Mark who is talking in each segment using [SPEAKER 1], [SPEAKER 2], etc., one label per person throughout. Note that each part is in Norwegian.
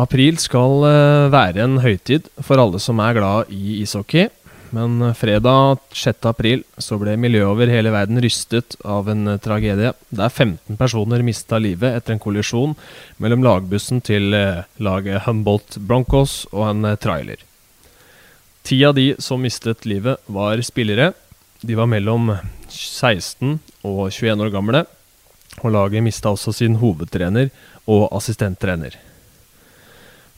[SPEAKER 1] April skal eh, være en høytid for alle som er glad i ishockey. Men eh, fredag 6. april så ble miljøet over hele verden rystet av en eh, tragedie. Der 15 personer mista livet etter en kollisjon mellom lagbussen til laget Humboldt Broncos og en trailer. Ti av de som mistet livet, var spillere. De var mellom 16 og 21 år gamle. Og laget mista også sin hovedtrener og assistenttrener.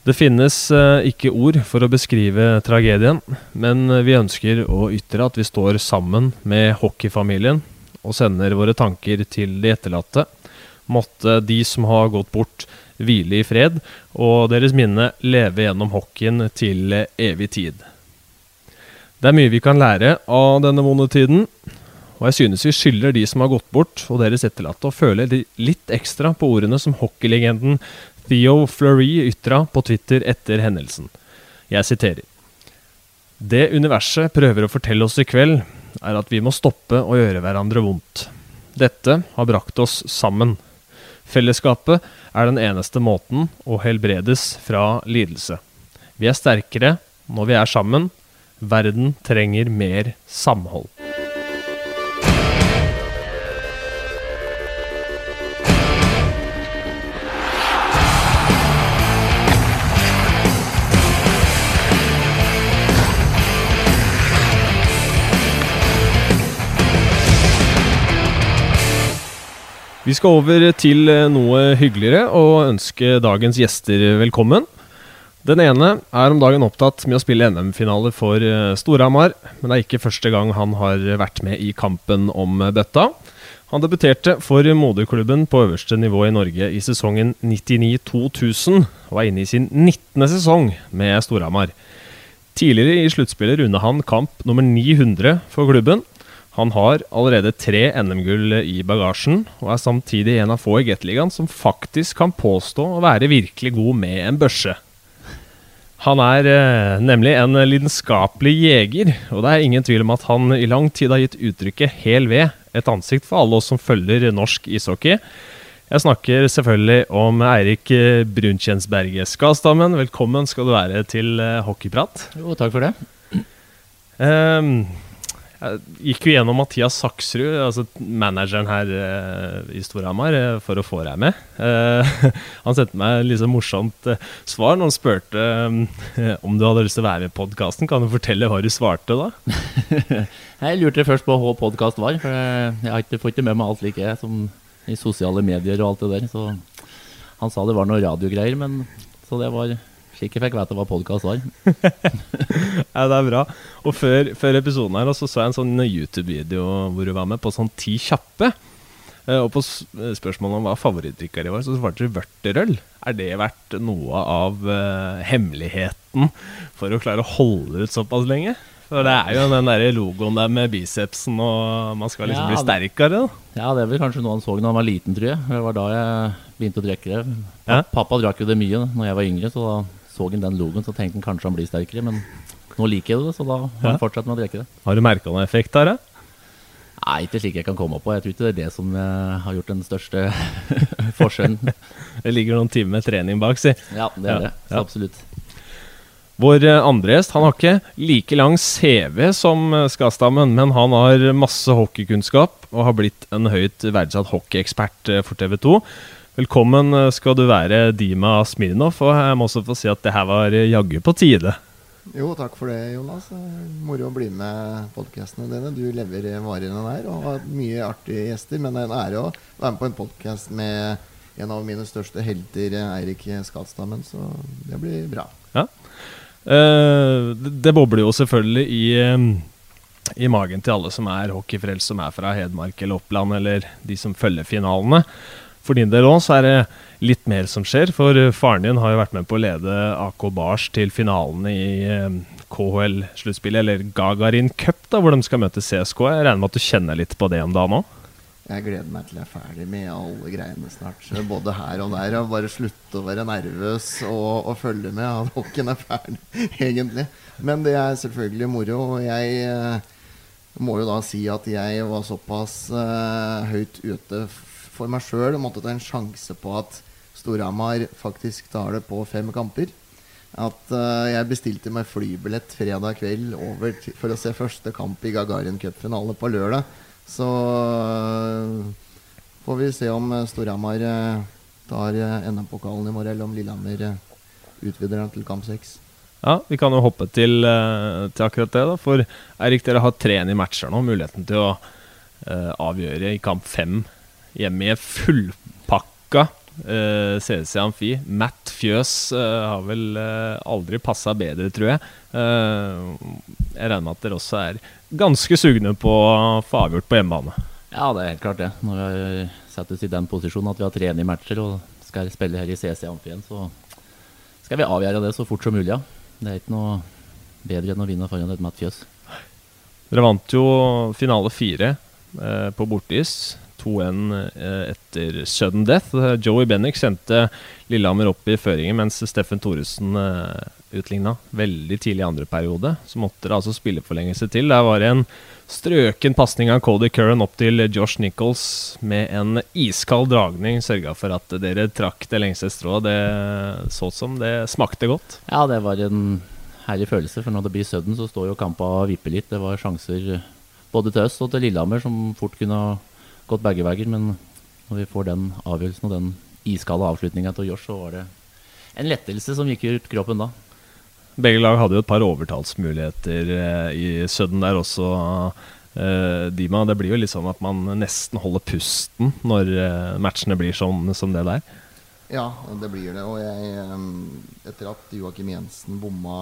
[SPEAKER 1] Det finnes eh, ikke ord for å beskrive tragedien, men vi ønsker å ytre at vi står sammen med hockeyfamilien og sender våre tanker til de etterlatte. Måtte de som har gått bort, hvile i fred, og deres minne leve gjennom hockeyen til evig tid. Det er mye vi kan lære av denne vonde tiden, og jeg synes vi skylder de som har gått bort, og deres etterlatte, å føle litt ekstra på ordene som hockeylegenden Theo Fleury ytra på Twitter etter hendelsen. Jeg siterer. Det universet prøver å fortelle oss i kveld, er at vi må stoppe å gjøre hverandre vondt. Dette har brakt oss sammen. Fellesskapet er den eneste måten å helbredes fra lidelse. Vi er sterkere når vi er sammen. Verden trenger mer samhold. Vi skal over til eh, noe hyggeligere og ønske dagens gjester velkommen. Den ene er om dagen opptatt med å spille NM-finale for eh, Storhamar, men det er ikke første gang han har vært med i kampen om bøtta. Han debuterte for moderklubben på øverste nivå i Norge i sesongen 99-2000, og er inne i sin 19. sesong med Storhamar. Tidligere i sluttspillet rundet han kamp nummer 900 for klubben, han har allerede tre NM-gull i bagasjen, og er samtidig en av få i Gateligaen som faktisk kan påstå å være virkelig god med en børse. Han er eh, nemlig en lidenskapelig jeger, og det er ingen tvil om at han i lang tid har gitt uttrykket 'hel ved' et ansikt for alle oss som følger norsk ishockey. Jeg snakker selvfølgelig om Eirik Brunkjensberget Skastammen. Velkommen skal du være til eh, Hockeyprat.
[SPEAKER 2] Jo, takk for det.
[SPEAKER 1] Um, jeg gikk jo gjennom Mathias Saksrud, altså manageren her uh, i Storhamar, uh, for å få deg med. Uh, han sendte meg et liksom morsomt svar når han spurte um, om du hadde lyst til å være med i podkasten. Kan du fortelle hva du svarte da?
[SPEAKER 2] jeg lurte først på hva podkast var. For jeg har ikke fått det med meg alt like som i sosiale medier og alt det der. Så han sa det var noe radiogreier, men så det var jeg fikk vite hva podkast var.
[SPEAKER 1] ja, det er bra. Og før, før episoden her så, så jeg en sånn YouTube-video hvor du var med på sånn ti kjappe. Eh, og på eh, spørsmålet om hva favorittdrikka di var, så svarte du vørterøl. Er det vært noe av uh, hemmeligheten for å klare å holde ut såpass lenge? For det er jo den der logoen der med bicepsen, og man skal liksom ja, bli sterkere. Da.
[SPEAKER 2] Ja, det er vel kanskje noe han så da han var liten, tror jeg. Det var da jeg begynte å drikke det. Ja. Pappa drakk jo det mye når jeg var yngre, så da så han den logoen, så tenkte han kanskje han blir sterkere. Men nå liker jeg det, så da må ja. han fortsette med å drikke det.
[SPEAKER 1] Har du merka noen effekt her, da?
[SPEAKER 2] Nei, ikke slik jeg kan komme på. Jeg tror ikke det er det som uh, har gjort den største forskjellen.
[SPEAKER 1] det ligger noen timer med trening bak, si.
[SPEAKER 2] Ja, det er ja. det. Så absolutt.
[SPEAKER 1] Vår eh, andre gjest han har ikke like lang CV som eh, Skastammen, men han har masse hockeykunnskap og har blitt en høyt verdsatt hockeyekspert for TV 2. Velkommen eh, skal du være, Dima Smirnov. Og jeg må også få si at det her var jaggu på tide.
[SPEAKER 3] Jo, takk for det, Jonas. Moro å bli med podkastene dine. Du lever varene der og har mye artige gjester. Men det er en ære å være med på en podkast med en av mine største helter, Eirik Skatstammen. Så det blir bra.
[SPEAKER 1] Ja. Uh, det bobler jo selvfølgelig i i magen til alle som er hockeyfrelst, som er fra Hedmark eller Oppland, eller de som følger finalene. For din del òg så er det litt mer som skjer. For eh, faren din har jo vært med på å lede AK Bars til finalen i eh, KHL-sluttspillet, eller Gagarin Cup, da, hvor de skal møte CSK. Jeg regner med at du kjenner litt på det om dagen òg?
[SPEAKER 3] Jeg gleder meg til jeg er ferdig med alle greiene snart. Både her og der. Og bare slutte å være nervøs og, og følge med. At hockeyen er ferdig, egentlig. Men det er selvfølgelig moro. Og jeg eh, må jo da si at jeg var såpass uh, høyt ute for meg sjøl måtte ta en sjanse på at Storhamar faktisk tar det på fem kamper. At uh, jeg bestilte meg flybillett fredag kveld over for å se første kamp i Gagarin Cup-finale på lørdag. Så uh, får vi se om eh, Storhamar uh, tar NM-pokalen i morgen, eller om Lillehammer eh, utvider den til kamp seks.
[SPEAKER 1] Ja, Vi kan jo hoppe til, til akkurat det. da For Eirik, dere har tre i matcher nå. Muligheten til å avgjøre i kamp fem hjemme i en fullpakka uh, CC Amfi. Matt Fjøs uh, har vel uh, aldri passa bedre, tror jeg. Eh, jeg regner med at dere også er ganske sugne på å få avgjort på hjemmebane.
[SPEAKER 2] Ja, det er helt klart det. Når vi har satt oss i den posisjonen at vi har tre i matcher og skal spille her i CC Amfien, så skal vi avgjøre det så fort som mulig. Ja. Det er ikke noe bedre enn å vinne foran et Matt Fjøs.
[SPEAKER 1] Dere vant jo finale fire eh, på borteis. 2-1 eh, etter sudden death. Joey Bennick sendte Lillehammer opp i føringen, mens Steffen Thoresen eh, utligna veldig tidlig i andre periode. Så måtte det altså spilleforlengelse til. Der var det en strøken pasning av Cody Curran opp til Josh Nichols med en iskald dragning. Sørga for at dere trakk det lengste strået. Det så ut som det smakte godt.
[SPEAKER 2] Ja, det var en herlig følelse, for når det blir sudden, så står jo kampa og vipper litt. Det var sjanser både til oss og til Lillehammer som fort kunne ha gått begge veier, men når vi får den avgjørelsen og den iskalde avslutninga til Josh, så var det en lettelse som gikk ut kroppen da.
[SPEAKER 1] Begge lag hadde jo et par overtalsmuligheter eh, i sudden der også. Eh, Dima, det blir jo litt sånn at man nesten holder pusten når eh, matchene blir sånn som det der.
[SPEAKER 3] Ja, det blir det. Og jeg, etter at Joakim Jensen bomma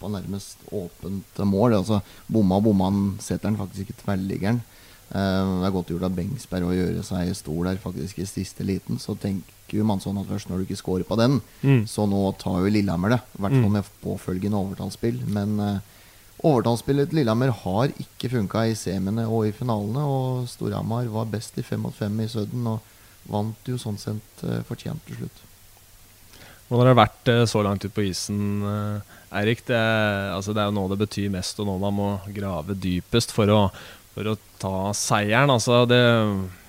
[SPEAKER 3] på nærmest åpent mål Altså bomma og bomma, han setter den faktisk ikke tverrliggeren. Eh, Det er godt gjort av Bengsberg å gjøre seg stor der faktisk i siste liten. Så tenker man sånn at først når du ikke scorer på den,
[SPEAKER 1] Mm.
[SPEAKER 3] så nå tar jo Lillehammer det. I hvert fall
[SPEAKER 1] Mm.
[SPEAKER 3] med påfølgende overtallsspill. Men eh, overtallsspillet til Lillehammer har ikke funka i semiene og i finalene. Og Storhamar var best i fem mot fem i Sudden og vant jo sånn sett eh, fortjent til slutt.
[SPEAKER 1] Hvordan har det vært så langt ut på isen, Eirik? Det, altså, det er jo nå det betyr mest, og nå man må grave dypest for å, for å ta seieren. Altså, det,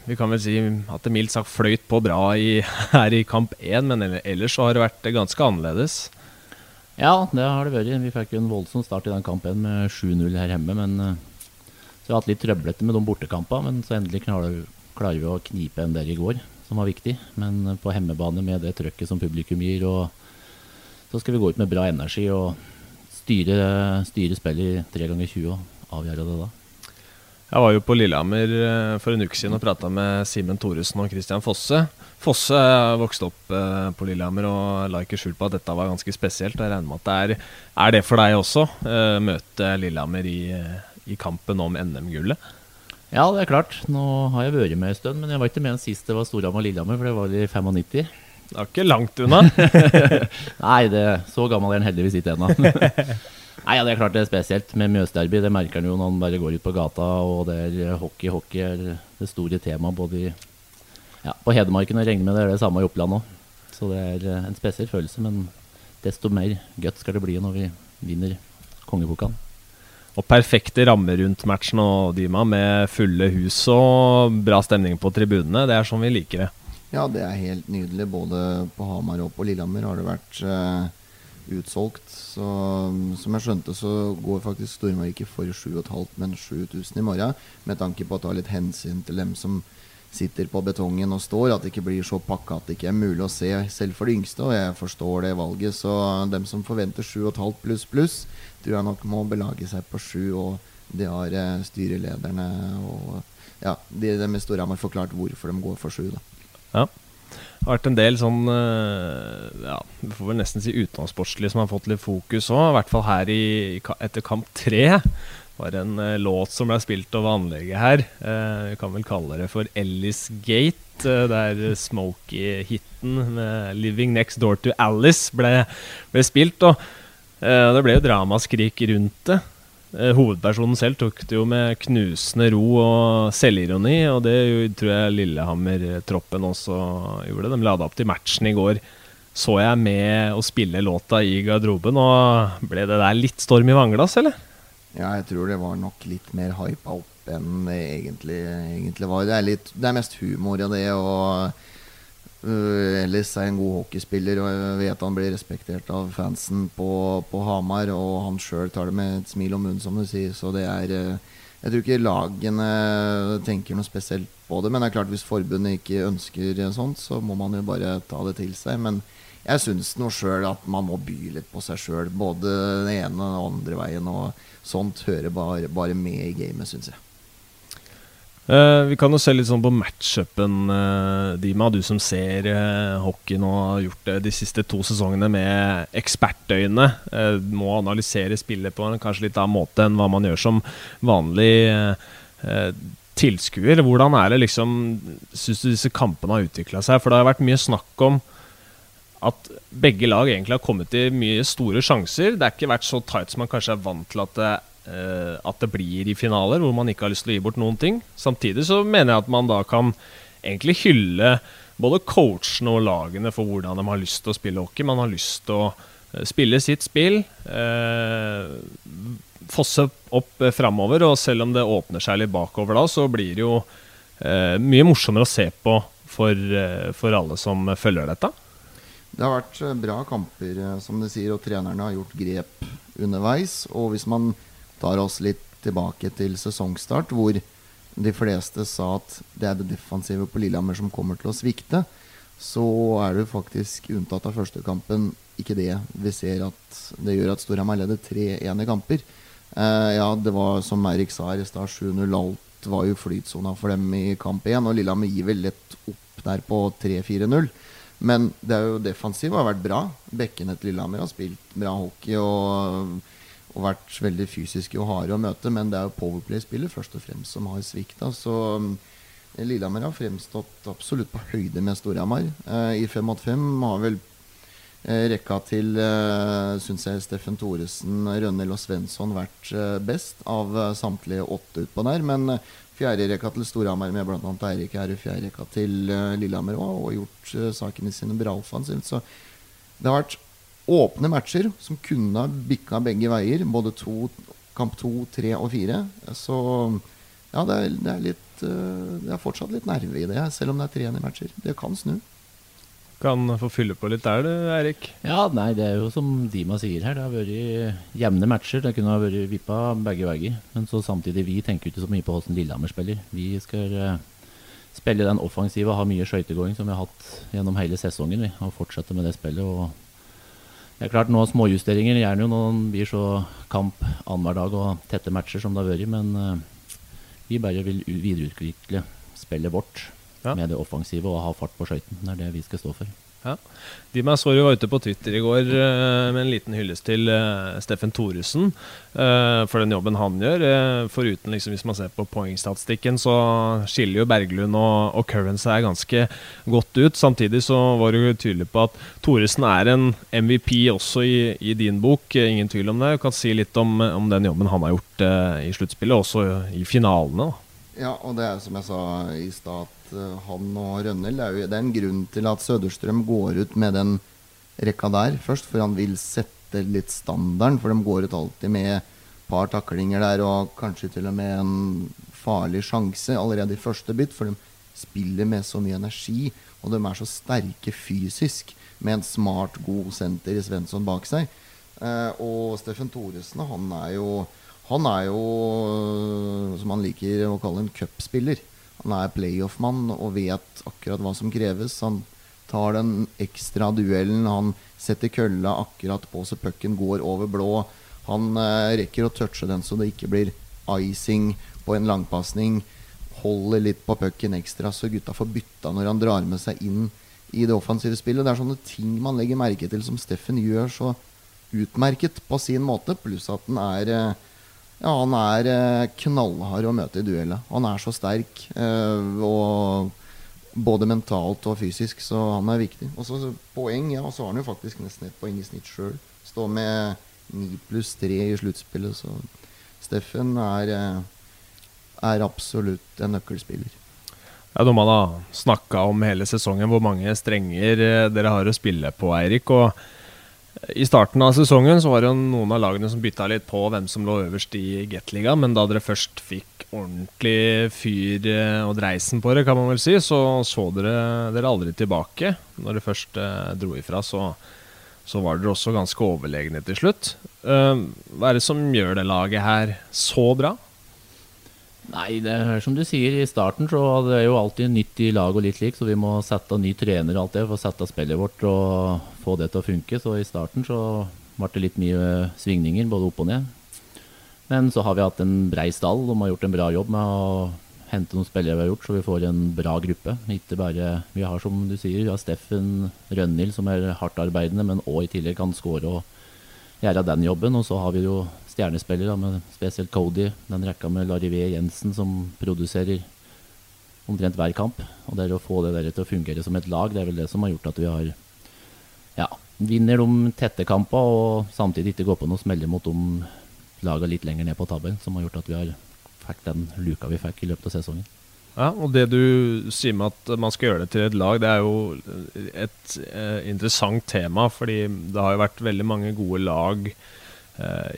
[SPEAKER 1] vi kan vel si at det mildt sagt fløyt på bra i, her i kamp én, men ellers så har det vært ganske annerledes.
[SPEAKER 2] Ja, det har det vært. Vi fikk jo en voldsom start i den kampen med 7-0 her hjemme. Men eh, så vi har hatt litt trøblete med de bortekampene. Men så endelig klarer, klarer vi å knipe en der i går, som var viktig. Men eh, på hjemmebane med det trøkket som publikum gir, og så skal vi gå ut med bra energi og styre, styre spillet i 3 ganger 20 og avgjøre det da.
[SPEAKER 1] Jeg var jo på Lillehammer eh, for en uke siden og prata med Simen Thoresen og Christian Fosse. Fosse vokste opp eh, på Lillehammer og la ikke skjul på at dette var ganske spesielt. Jeg regner med at det er, er det for deg også, eh, møte Lillehammer i, i kampen om NM-gullet.
[SPEAKER 2] Ja, det er klart. Nå har jeg vært med en stund, men jeg var ikke med sist det var Storhamar-Lillehammer, for det var i 95.
[SPEAKER 1] Det er ikke langt unna.
[SPEAKER 2] Nei, det, så gammel er han heldigvis ikke ennå. Nei, ja, det er klart det er spesielt med Mjøsderby. Det merker han jo når han bare går ut på gata. Og det er hockey. Hockey er det store temaet både i, ja, på Hedmarken og regner med det er det samme i Oppland òg. Så det er eh, en spesiell følelse, men desto mer godt skal det bli når vi vinner kongepokalen.
[SPEAKER 1] Og perfekte rammer rundt matchen og Dima, med fulle hus og bra stemning på tribunene. Det er sånn vi liker det.
[SPEAKER 3] Ja, det er helt nydelig. Både på Hamar og på Lillehammer har det vært eh, utsolgt. Så som jeg skjønte, så går faktisk Stormar ikke for 7500, men 7000 i morgen. Med tanke på å ta litt hensyn til dem som sitter på betongen og står. At det ikke blir så pakka at det ikke er mulig å se, selv for de yngste. Og jeg forstår det valget. Så dem som forventer 7500 pluss pluss, tror jeg nok må belage seg på 7. Og det har eh, styrelederne og ja, de, de med Storhamar forklart hvorfor de går for 7. da.
[SPEAKER 1] Ja. Det har vært en del sånn eh, Ja, vi får vel nesten si utenomsportslige som har fått litt fokus òg. I hvert fall her i, etter kamp tre. var det en eh, låt som ble spilt over anlegget her. Eh, vi kan vel kalle det for Ellis Gate. Der Smokey-hiten med 'Living Next Door to Alice' ble, ble spilt. Og det ble jo dramaskrik rundt det. Eh, hovedpersonen selv tok det jo med knusende ro og selvironi, og det jo, tror jeg Lillehammer-troppen også gjorde. De lada opp til matchen i går. Så jeg med å spille låta i garderoben, og ble det der litt storm i vannglass, eller?
[SPEAKER 3] Ja, jeg tror det var nok litt mer hypa opp enn det egentlig, egentlig var. Det er, litt, det er mest humor i det, og Uh, Ellis er en god hockeyspiller, og jeg vet han blir respektert av fansen på, på Hamar. Og han sjøl tar det med et smil om munnen, som du sier. Så det er uh, Jeg tror ikke lagene tenker noe spesielt på det. Men det er klart hvis forbundet ikke ønsker sånt, så må man jo bare ta det til seg. Men jeg syns nå sjøl at man må by litt på seg sjøl. Både den ene og den andre veien. Og sånt hører bare, bare med i gamet, syns jeg.
[SPEAKER 1] Uh, vi kan jo se litt sånn på matchupen, uh, Dima. Du som ser uh, hockey nå har gjort det de siste to sesongene med ekspertøyne. Uh, må analysere spillet på en kanskje litt annen måte enn hva man gjør som vanlig tilskuer. Hvordan er det liksom Syns du disse kampene har utvikla seg? For det har vært mye snakk om at begge lag egentlig har kommet til mye store sjanser. Det har ikke vært så tight som man kanskje er vant til at det at det blir i finaler hvor man ikke har lyst til å gi bort noen ting. Samtidig så mener jeg at man da kan egentlig hylle både coachene og lagene for hvordan de har lyst til å spille hockey. Man har lyst til å uh, spille sitt spill. eh, fosse opp uh, framover, og selv om det åpner seg litt bakover da, så blir det jo mye morsommere å se på for, for alle som følger dette.
[SPEAKER 3] Det har vært bra kamper, som du sier, og trenerne har gjort grep underveis. Og hvis man tar oss litt tilbake til sesongstart, hvor de fleste sa at det er det defensive på Lillehammer som kommer til å svikte, så er det faktisk, unntatt av første kampen, ikke det vi ser at det gjør at Storhamar leder 3-1 i kamper. Eh, ja, det var som Eirik sa her i stad, 7-0. Alt var jo flytsona for dem i kamp 1, og Lillehammer gir vel lett opp der på 3-4-0. Men det er jo defensivt har vært bra. Bekkene til Lillehammer har spilt bra hockey. og og vært veldig fysiske og harde å møte. Men det er jo Powerplay-spillet først og fremst som har svikta. Så um, Lillehammer har fremstått absolutt på høyde med Storhamar. Eh, I fem mot fem har vel eh, rekka til eh, syns jeg Steffen Thoresen, Rønnel og Svensson vært eh, best av eh, samtlige åtte utpå der. Men eh, fjerde rekka til Storhamar med bl.a. Eirik er fjerde rekka til eh, Lillehammer òg, og gjort eh, sakene sine bra offensivt. Så det har vært åpne matcher som kunne ha bikka begge veier. Både to, kamp to, tre og fire. Så ja, det er, det er litt uh, Det er fortsatt litt nerve i det, selv om det er tre matcher. Det kan snu.
[SPEAKER 1] Kan få fylle på litt der, du, Eirik?
[SPEAKER 2] Ja, nei, det er jo som Dima sier her. Det har vært jevne matcher. Det kunne ha vært vippa begge veier. Men så samtidig, vi tenker ikke så mye på hvordan Lillehammer spiller. Vi skal uh, spille den offensive og ha mye skøytegåing som vi har hatt gjennom hele sesongen. Vi, og fortsette med det spillet. og det er klart Noen Småjusteringer gjerne jo når det blir så kamp annenhver dag og tette matcher som det har vært. Men uh, vi bare vil videreutvikle spillet vårt ja. med det offensive og ha fart på skøytene. Det er det vi skal stå for.
[SPEAKER 1] Ja. De meg så var ute på Twitter i går uh, med en liten hyllest til uh, Steffen Thoresen uh, for den jobben han gjør. foruten liksom, hvis man ser på poengstatistikken, så skiller jo Berglund og, og Curran seg ganske godt ut. Samtidig så var du tydelig på at Thoresen er en MVP også i, i, din bok. Ingen tvil om det. Du kan si litt om, om den jobben han har gjort i sluttspillet, også i finalene. da
[SPEAKER 3] ja, og det er som jeg sa i stad, at uh, han og Rønnel er, jo, det er en grunn til at Søderstrøm går ut med den rekka der først, for han vil sette litt standarden. For de går ut alltid med et par taklinger der, og kanskje til og med en farlig sjanse allerede i første bytt, for de spiller med så mye energi, og de er så sterke fysisk, med en smart, god senter i Svensson bak seg. Uh, og Steffen Thoresen, han er jo han er jo, som han liker å kalle en cupspiller. Han er playoff-mann og vet akkurat hva som kreves. Han tar den ekstra duellen. Han setter kølla akkurat på så pucken går over blå. Han eh, rekker å touche den så det ikke blir icing på en langpasning. Holder litt på pucken ekstra så gutta får bytta når han drar med seg inn i det offensive spillet. Det er sånne ting man legger merke til som Steffen gjør så utmerket på sin måte. Pluss at han er eh, ja, han er eh, knallhard å møte i duellet. Han er så sterk. Eh, og både mentalt og fysisk, så han er viktig. Og så poeng, ja, så har han jo faktisk nesten et poeng i snitt sjøl. Står med ni pluss tre i sluttspillet, så Steffen er, eh, er absolutt en nøkkelspiller.
[SPEAKER 1] Ja, man har snakka om hele sesongen hvor mange strenger dere har å spille på, Eirik. Og I starten av sesongen så var det jo noen av lagene som bytta litt på hvem som lå øverst i Gateliga, men da dere først fikk ordentlig fyr eh, og dreisen på det, kan man vel si, så så dere dere aldri tilbake. Når dere først eh, dro ifra, så, så var dere også ganske overlegne til slutt. Eh, hva er det som gjør det laget her så bra?
[SPEAKER 2] Nei, det er som du sier, i starten så det er jo alltid nytt i lag og litt lik, så vi må sette ny trener og alt det for å sette spillet vårt og få det til å funke. Så i starten så ble det litt mye svingninger, både opp og ned. Men så har vi hatt en brei stall. De har gjort en bra jobb med å hente noen spillere vi har gjort, så vi får en bra gruppe. Ikke bare, Vi har som du sier, vi har Steffen Rønhild som er hardtarbeidende, men òg i tillegg kan skåre og gjøre den jobben. Og så har vi jo stjernespillere, med spesielt Cody, den rekka med Larivé Jensen som produserer omtrent hver kamp. Og det å få det der til å fungere som et lag, det er vel det som har gjort at vi har ja, vinner de tette kampene og samtidig ikke går på noe smeller mot de lagene litt lenger ned på tabellen, som har gjort at vi har fikk den luka vi fikk i løpet av sesongen.
[SPEAKER 1] Ja, og Det du sier med at man skal gjøre det til et lag, det er jo et eh, interessant tema. Fordi det har jo vært veldig mange gode lag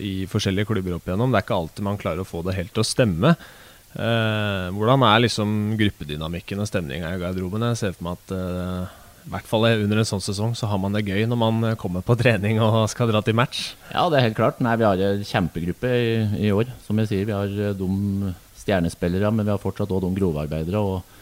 [SPEAKER 1] i forskjellige klubber opp igjennom. Det er ikke alltid man klarer å få det helt til å stemme. Eh, hvordan er liksom gruppedynamikken og stemninga i garderoben? Jeg ser for meg at eh, i hvert fall under en sånn sesong så har man det gøy når man kommer på trening og skal dra til match.
[SPEAKER 2] Ja, det er helt klart. Nei, Vi har en kjempegruppe i, i år. Som jeg sier, vi har eh, de stjernespillere, men vi har fortsatt òg de grovarbeidere. og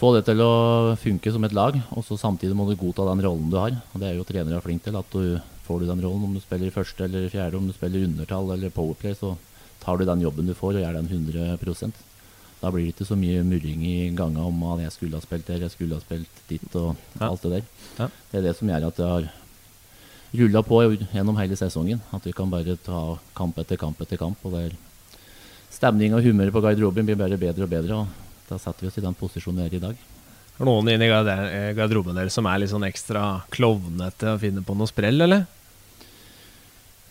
[SPEAKER 2] Få det til å funke som et lag, og så samtidig må du godta den rollen du har. og Det er jo trenere flink til. at du får du den rollen. Om du spiller første eller fjerde, om du spiller undertall eller powerplay, så tar du den jobben du får og gjør den 100 Da blir det ikke så mye murring i ganga om at jeg skulle ha spilt der, jeg skulle ha spilt dit og
[SPEAKER 1] Ja.
[SPEAKER 2] alt det der.
[SPEAKER 1] Ja.
[SPEAKER 2] Det er det som gjør at det har rulla på gjennom hele sesongen. At vi kan bare ta kamp etter kamp etter kamp. og det er Stemning og humøret på garderoben blir bare bedre og bedre. og Da setter vi oss i den posisjonen vi er i dag.
[SPEAKER 1] Er det noen inne i garderoben deres som er litt sånn ekstra klovnete og finner på noe sprell, eller?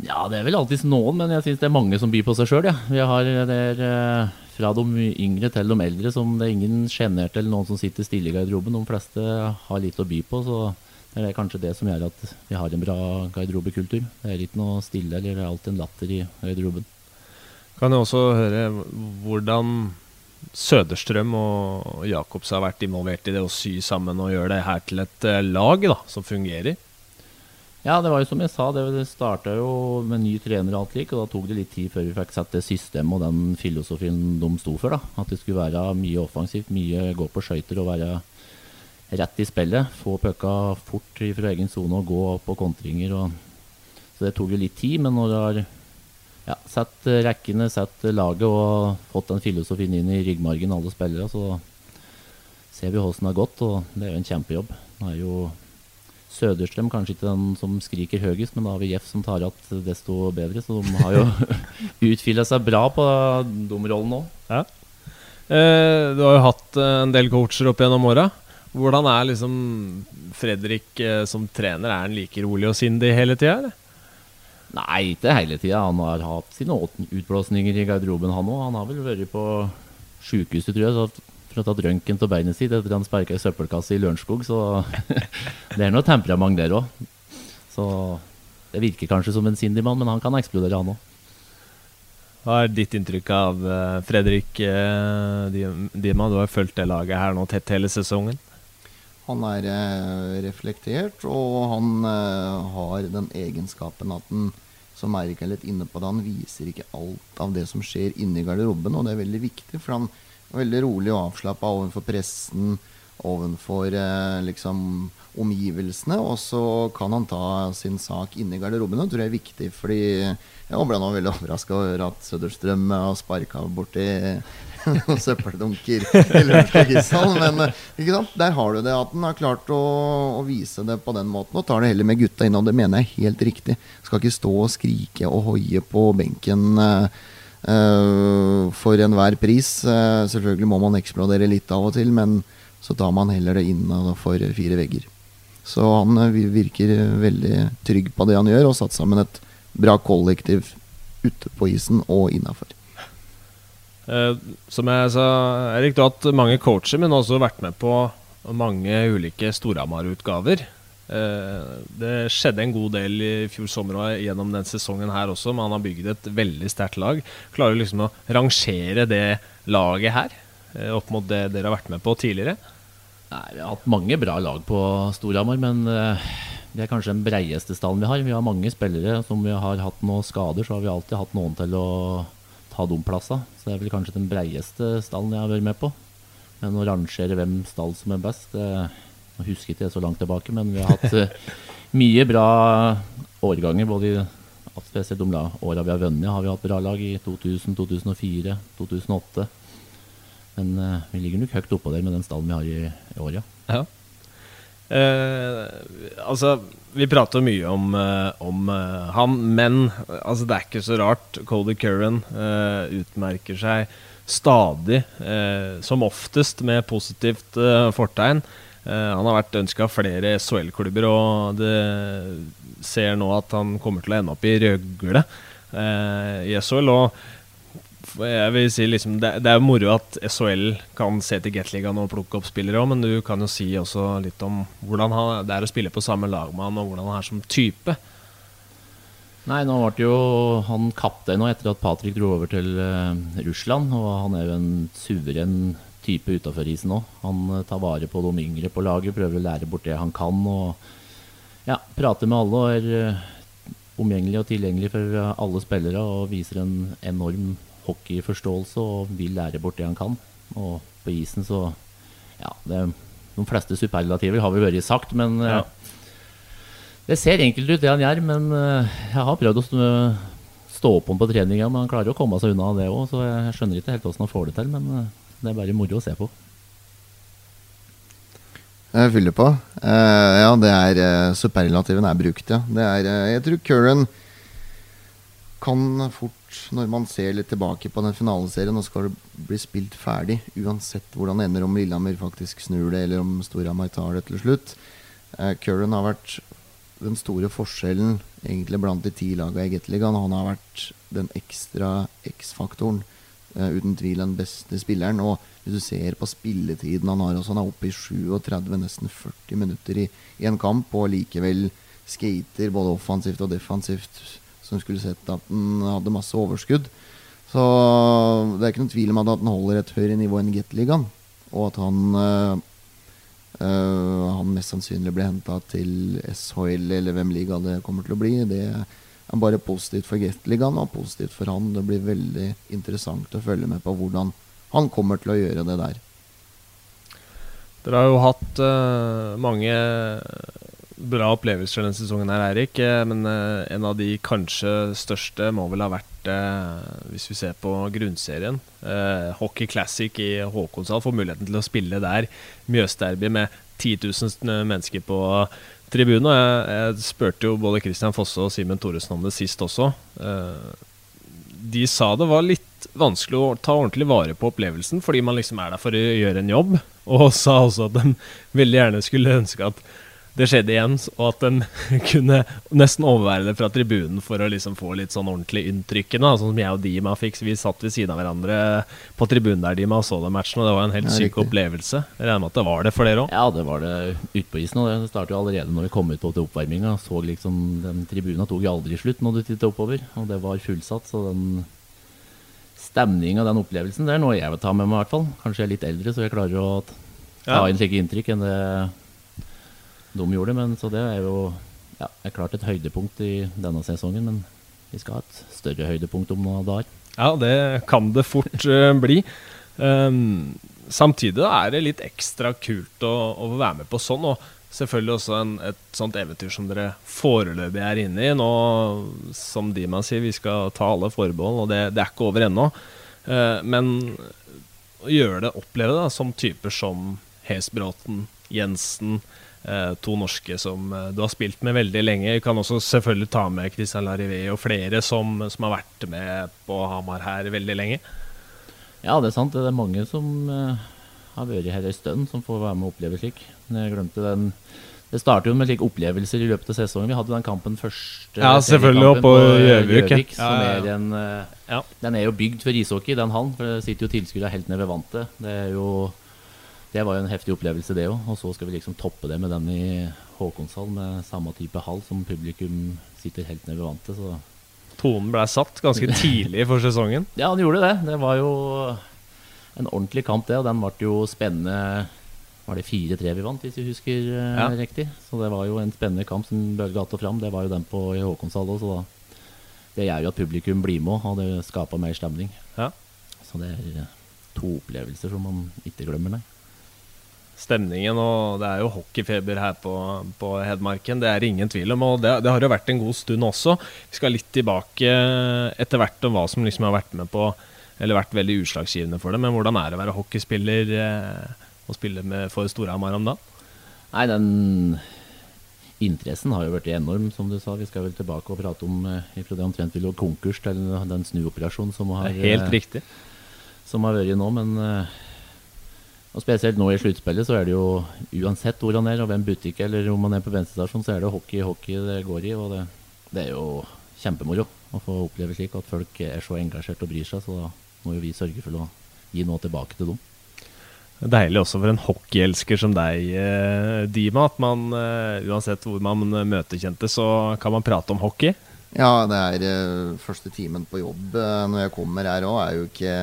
[SPEAKER 2] Ja, det er vel alltid noen, men jeg syns det er mange som byr på seg sjøl. Ja. Vi har det er, eh, fra de yngre til de eldre som det er ingen sjenerte eller noen som sitter stille i garderoben. De fleste har litt å by på, så det er kanskje det som gjør at vi har en bra garderobekultur. Det er ikke noe stille eller det er alltid en latter i garderoben.
[SPEAKER 1] Kan jeg også høre hvordan Søderstrøm og Jacobs har vært involvert i det å sy sammen og gjøre det her til et eh, lag da, som fungerer?
[SPEAKER 2] Ja, det var jo som jeg sa, det starta jo med ny trener og alt lik, og da tok det litt tid før vi fikk sett det systemet og den filosofien de sto for. da. At det skulle være mye offensivt, mye gå på skøyter og være rett i spillet. Få pucka fort fra egen sone og gå på kontringer. Og... Så det tok jo litt tid, men når du har ja, sett rekkene, sett laget og fått den filosofien inn i ryggmargen, alle spillere, så ser vi hvordan det har gått, og det er jo en kjempejobb. Det er jo Søderstrøm kanskje ikke den som skriker høyest, men da har vi Jeff som tar igjen desto bedre. Så de har jo utfilla seg bra på de rollene òg.
[SPEAKER 1] Ja. Eh, du har jo hatt eh, en del coacher opp gjennom åra. Hvordan er liksom Fredrik eh, som trener? Er han like rolig og sindig hele tida, eller?
[SPEAKER 2] Nei, ikke hele tida. Han har hatt sine utblåsninger i garderoben, han òg. Han har vel vært på sjukehuset, tror jeg, så for å tatt røntgen av beinet sitt etter han sparka i søppelkasse i Lørenskog. Så det er noe temperament der òg. Så det virker kanskje som en sindig mann, men han kan eksplodere, han òg.
[SPEAKER 1] Hva er ditt inntrykk av eh, Fredrik eh, Dima? Du har fulgt det laget her nå tett hele sesongen.
[SPEAKER 3] Han er eh, reflektert, og han har den egenskapen at han, som merker er litt inne på det, han viser ikke alt av det som skjer inni garderoben, og det er veldig viktig, for han veldig rolig og avslappa overfor pressen, overfor eh, liksom omgivelsene, og så kan han ta sin sak inne i garderoben. Det tror jeg er viktig, fordi jeg ble nå veldig overraska over at Søderstrøm har sparka borti noen søppeldunker i Lørenskog men eh, ikke sant? der har du det. At han har klart å, å vise det på den måten, og tar det heller med gutta inn. Og det mener jeg er helt riktig. Skal ikke stå og skrike og hoie på benken eh, for enhver pris. Eh, selvfølgelig må man eksplodere litt av og til, men så tar man heller det innenfor fire vegger. Så han eh, virker veldig trygg på det han gjør, og satt sammen et bra kollektiv ute på isen og innafor.
[SPEAKER 1] Uh, som jeg sa, Erik, du har hatt mange coacher, men også vært med på mange ulike Storhamar-utgaver. Eh, det skjedde en god del i fjor sommer og gjennom den sesongen her også, men han har bygd et veldig sterkt lag. Klarer du liksom å rangere det laget her eh, opp mot det dere har vært med på tidligere?
[SPEAKER 2] Nei, Vi har hatt mange bra lag på Storhamar, men uh, det er kanskje den breieste stallen vi har. Vi har mange spillere. Som vi har hatt noen skader, så har vi alltid hatt noen til å ta de plassene. Så det er vel kanskje den breieste stallen jeg har vært med på. Men å rangere hvem stall som er best det, Jeg husker ikke jeg så langt tilbake, men vi har hatt uh, mye bra årganger. både i Spesielt de åra vi har vunnet, har vi hatt bra lag i 2000, 2004, 2008. Men uh, vi ligger nok høyt oppå der med den stallen vi har i, i år, ja.
[SPEAKER 1] ja. Eh, altså, vi prater mye om, eh, om uh, han, men altså, det er ikke så rart. Cody Curran eh, utmerker seg stadig, eh, som oftest, med positivt eh, fortegn. Han har vært ønska av flere SHL-klubber, og det ser nå at han kommer til å ende opp i Røgle i SHL. Og jeg vil si liksom, det, er moro at SHL kan se til Gateligaen og plukke opp spillere òg, men du kan jo si også litt om hvordan det er å spille på samme lag med han, og hvordan han er som type.
[SPEAKER 2] Nei, nå ble jo han kaptein nå etter at Patrick dro over til uh, Russland. Og han er jo en suveren type utafor isen òg. Han uh, tar vare på de yngre på laget, prøver å lære bort det han kan. Og ja, prater med alle og er uh, omgjengelig og tilgjengelig for alle spillere og viser en enorm hockeyforståelse og vil lære bort det han kan. Og på isen så Ja, det, de fleste superlativer har vi vært sagt, men eh, ja. det ser enkelt ut, det han gjør. Men eh, jeg har prøvd å stå på ham på treninga, men han klarer å komme seg unna det òg. Så jeg skjønner ikke helt hvordan han får det til, men eh, det er bare moro å se på.
[SPEAKER 3] Jeg fyller på. Uh, ja, det er uh, superlativen er brukt, ja. Det er, uh, jeg tror Curran kan fort, når man ser litt tilbake på den finaleserien, og skal det bli spilt ferdig, uansett hvordan det ender, om Lillehammer faktisk snur det, eller om Storhamar tar det til slutt Uh, Curran har vært den store forskjellen egentlig blant de ti lagene i Gateligaen. Han har vært den ekstra X-faktoren. Eh, uten tvil den beste spilleren. Og hvis du ser på spilletiden han har, også, han er oppe i 37, nesten 40 minutter i, i en kamp, og likevel skater både offensivt og defensivt som skulle sett at han hadde masse overskudd. Så det er ikke noen tvil om at han holder et høyere nivå enn Gateligaen. Og at han øh, øh, Han mest sannsynlig blir henta til SHL, eller hvem liga det kommer til å bli. Det er bare positivt for Gateligaen og positivt for han. Det blir veldig interessant å følge med på hvordan han kommer til å gjøre det der.
[SPEAKER 1] Dere har jo hatt uh, mange bra opplevelser denne sesongen, her, Eirik. Eh, men uh, en av de kanskje største må vel ha vært, uh, hvis vi ser på grunnserien, Hockey Classic i Håkonshall. Får muligheten til å spille der. Mjøsderby med 10 000 mennesker på tribunen. Og jeg, jeg spurte jo både Christian Fosse og Simen Thoresen om det sist også. De sa det var litt vanskelig å ta ordentlig vare på opplevelsen, fordi man liksom er der for å gjøre en jobb. Og sa også at de veldig gjerne skulle ønske at det skjedde igjen, og at de kunne nesten overvære det fra tribunen for å liksom få litt sånn ordentlig inntrykk. Sånn som jeg og Dima fikk. Vi satt ved siden av hverandre på tribunen der Dima og så den matchen, og det var en helt ja, syk opplevelse. Jeg regner med at det var det for dere òg?
[SPEAKER 2] Ja, det var det ute på isen. Og det startet jo allerede når vi kom ut på til oppvarminga. Så liksom den tribunen tok jo aldri slutt når du tittet oppover, og det var fullsatt. Så den stemninga, den opplevelsen, det er noe jeg vil ta med meg, i hvert fall. Kanskje jeg er litt eldre, så jeg klarer å ta inn slike inntrykk enn det de gjorde. Men, så det er jo ja, er klart et høydepunkt i denne sesongen. Men vi skal ha et større høydepunkt om noen dager.
[SPEAKER 1] Ja, det kan det fort uh, bli. Um, samtidig er det litt ekstra kult å, å, være med på sånn. Og selvfølgelig også en, et sånt eventyr som dere foreløpig er inne i. Nå, som Dima sier, vi skal ta alle forbehold, og det, det er ikke over ennå. Uh, men å gjøre det, oppleve det som typer som Hesbråten, Jensen, to norske som eh, du har spilt med veldig lenge. Vi kan også selvfølgelig ta med Christian Larivé og flere som, som, har vært med på Hamar her veldig lenge.
[SPEAKER 2] Ja, det er sant. Det er mange som uh, har vært her en stund, som får være med og oppleve slik. Jeg glemte den det startet jo med slike opplevelser i løpet av sesongen. Vi hadde den kampen første
[SPEAKER 1] Ja, selvfølgelig oppe på Gjøvik.
[SPEAKER 2] Ja, ja, ja. Den er jo bygd for ishockey, den hallen. For det sitter jo tilskuere helt ned ved vantet. Det er jo det var jo en heftig opplevelse, det òg. Og så skal vi liksom toppe det med den i Håkonshall med samme type hall som publikum sitter helt nede ved vantet. Så
[SPEAKER 1] Tonen ble satt ganske tidlig for sesongen.
[SPEAKER 2] ja, han gjorde det. Det var jo en ordentlig kamp, det. Og den ble jo spennende. Var det 4-3 vi vant, hvis vi husker eh,
[SPEAKER 1] Ja.
[SPEAKER 2] riktig? Så det var jo en spennende kamp som bølga att og fram. Det var jo den på i Håkonshall òg, så da Det gjør jo at publikum blir med, og det skaper mer stemning.
[SPEAKER 1] Ja.
[SPEAKER 2] Så det er to opplevelser som man ikke glemmer, nei.
[SPEAKER 1] Stemningen, og det er jo hockeyfeber her på, på Hedmarken. Det er ingen tvil om, og det, det har jo vært en god stund også. Vi skal litt tilbake etter hvert om hva som liksom har vært med på Eller vært veldig utslagsgivende for det. Men hvordan er det å være hockeyspiller eh, og spille med for Storhamar om dagen?
[SPEAKER 2] Nei, den interessen har jo vært enorm, som du sa. Vi skal vel tilbake og prate om eh, fra det omtrent vi lå konkurs til den snuoperasjonen som har,
[SPEAKER 1] helt
[SPEAKER 2] eh,
[SPEAKER 1] riktig.
[SPEAKER 2] som har vært nå. Men eh, og spesielt nå i sluttspillet så er det jo uansett hvor han er, og hvem butikk eller om han er på bensinstasjon, så er det hockey hockey det går i. Og det, det er jo kjempemoro å få oppleve slik at folk er så engasjert og bryr seg. Så da må jo vi sørge for å gi noe tilbake til dem.
[SPEAKER 1] Deilig også for en hockeyelsker som deg, eh, Dima, at man eh, uansett hvor man møter kjente, så kan man prate om hockey.
[SPEAKER 3] Ja, det er eh, første timen på jobb eh, når jeg kommer her òg, er jo ikke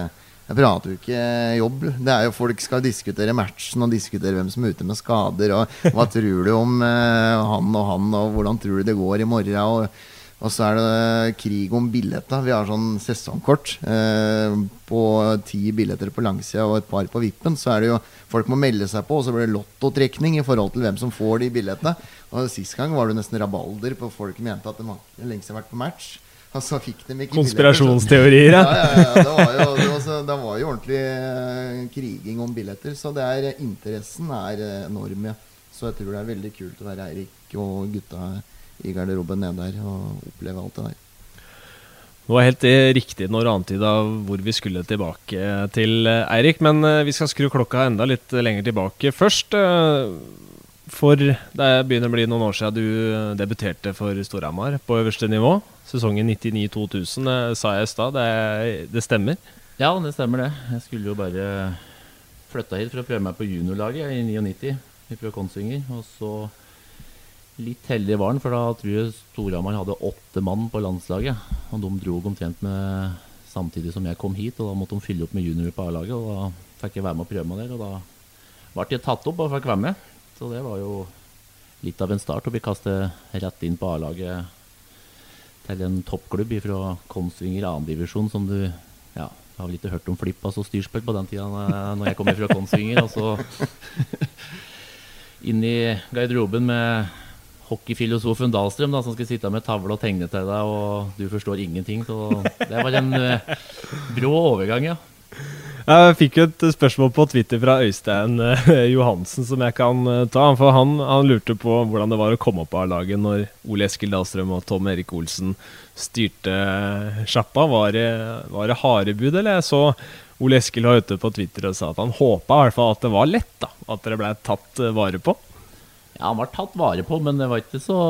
[SPEAKER 3] Jeg prater jo ikke jobb. Det er jo Folk skal diskutere matchen og diskutere hvem som er ute med skader. Og hva tror du om eh, han og han, og hvordan tror du det går i morgen? Og, og så er det krig om billetter. Vi har sånn sesongkort eh, på ti billetter på langsida og et par på vippen. Så er det jo folk må melde seg på, og så blir det lottotrekning i forhold til hvem som får de billettene. Og Sist gang var det nesten rabalder på folk som mente at de har lenge siden vært på match. Og så fikk de ikke
[SPEAKER 1] Konspirasjonsteorier, ja.
[SPEAKER 3] Ja, ja, det var jo, det var, så, det var jo ordentlig eh, kriging om billetter. Så det er, interessen er eh, enorm. Så jeg tror det er veldig kult å være Eirik og gutta i garderoben nede der og oppleve alt det der.
[SPEAKER 1] Det var helt eh, riktig når du antyda hvor vi skulle tilbake til, eh, Eirik. Men eh, vi skal skru klokka enda litt lenger tilbake. Først, eh, for det begynner å bli noen år siden du eh, debuterte for Storhamar på øverste nivå. Sesongen 99-2000, eh, sa jeg i stad. Det, det stemmer?
[SPEAKER 2] Ja, det stemmer det. Jeg skulle jo bare flytta hit for å prøve meg på juniorlaget i 99 fra Konsinger. Og så litt heldig var han, for da tror jeg Storhamar hadde åtte mann på landslaget. Og de dro omtrent med samtidig som jeg kom hit, og da måtte de fylle opp med juniorer på A-laget. Og da fikk jeg være med og prøve meg der, og da ble jeg tatt opp og fikk være med. Så det var jo litt av en start å bli kastet rett inn på A-laget til en toppklubb fra Kongsvinger 2. divisjon, som du ja, har vel ikke hørt om flipp altså styrspill på den tida når jeg kom fra Kongsvinger. Og så inn i garderoben med hockeyfilosofen Dahlstrøm, da, som skal sitte med tavle og tegne til deg, og du forstår ingenting. Så det var en eh, brå overgang, ja.
[SPEAKER 1] Jeg fikk jo et spørsmål på Twitter fra Øystein eh, Johansen som jeg kan eh, ta. For han, han lurte på hvordan det var å komme opp av laget når Ole Eskil Dahlstrøm og Tom Erik Olsen styrte sjappa. Var det, var det harde bud, eller? Jeg så Ole Eskil var ute på Twitter og sa at han håpa i hvert fall at det var lett. da At dere blei tatt eh, vare på.
[SPEAKER 2] Ja, Han var tatt vare på, men det var ikke så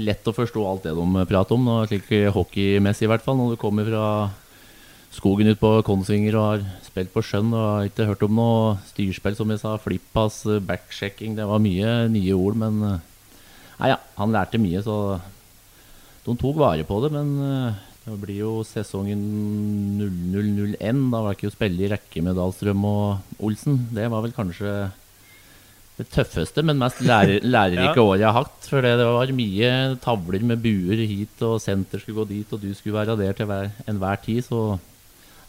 [SPEAKER 2] lett å forstå alt det de prater om. Slik hockeymessig, i hvert fall. Når du kommer fra skogen ut på Konsvinger og har spilt på skjønn og har ikke hørt om noe styrspill, som jeg sa. Flippass, backchecking. Det var mye nye ord, men eh, Nei ja, han lærte mye, så de tok vare på det. Men eh, det blir jo sesongen 0001. Da var det ikke å spille i rekke med Dahlstrøm og Olsen. Det var vel kanskje det tøffeste, men mest lærer, lærerike
[SPEAKER 1] Ja.
[SPEAKER 2] året jeg har hatt. For det var mye tavler med buer hit, og senter skulle gå dit, og du skulle være der til hver, enhver tid. Så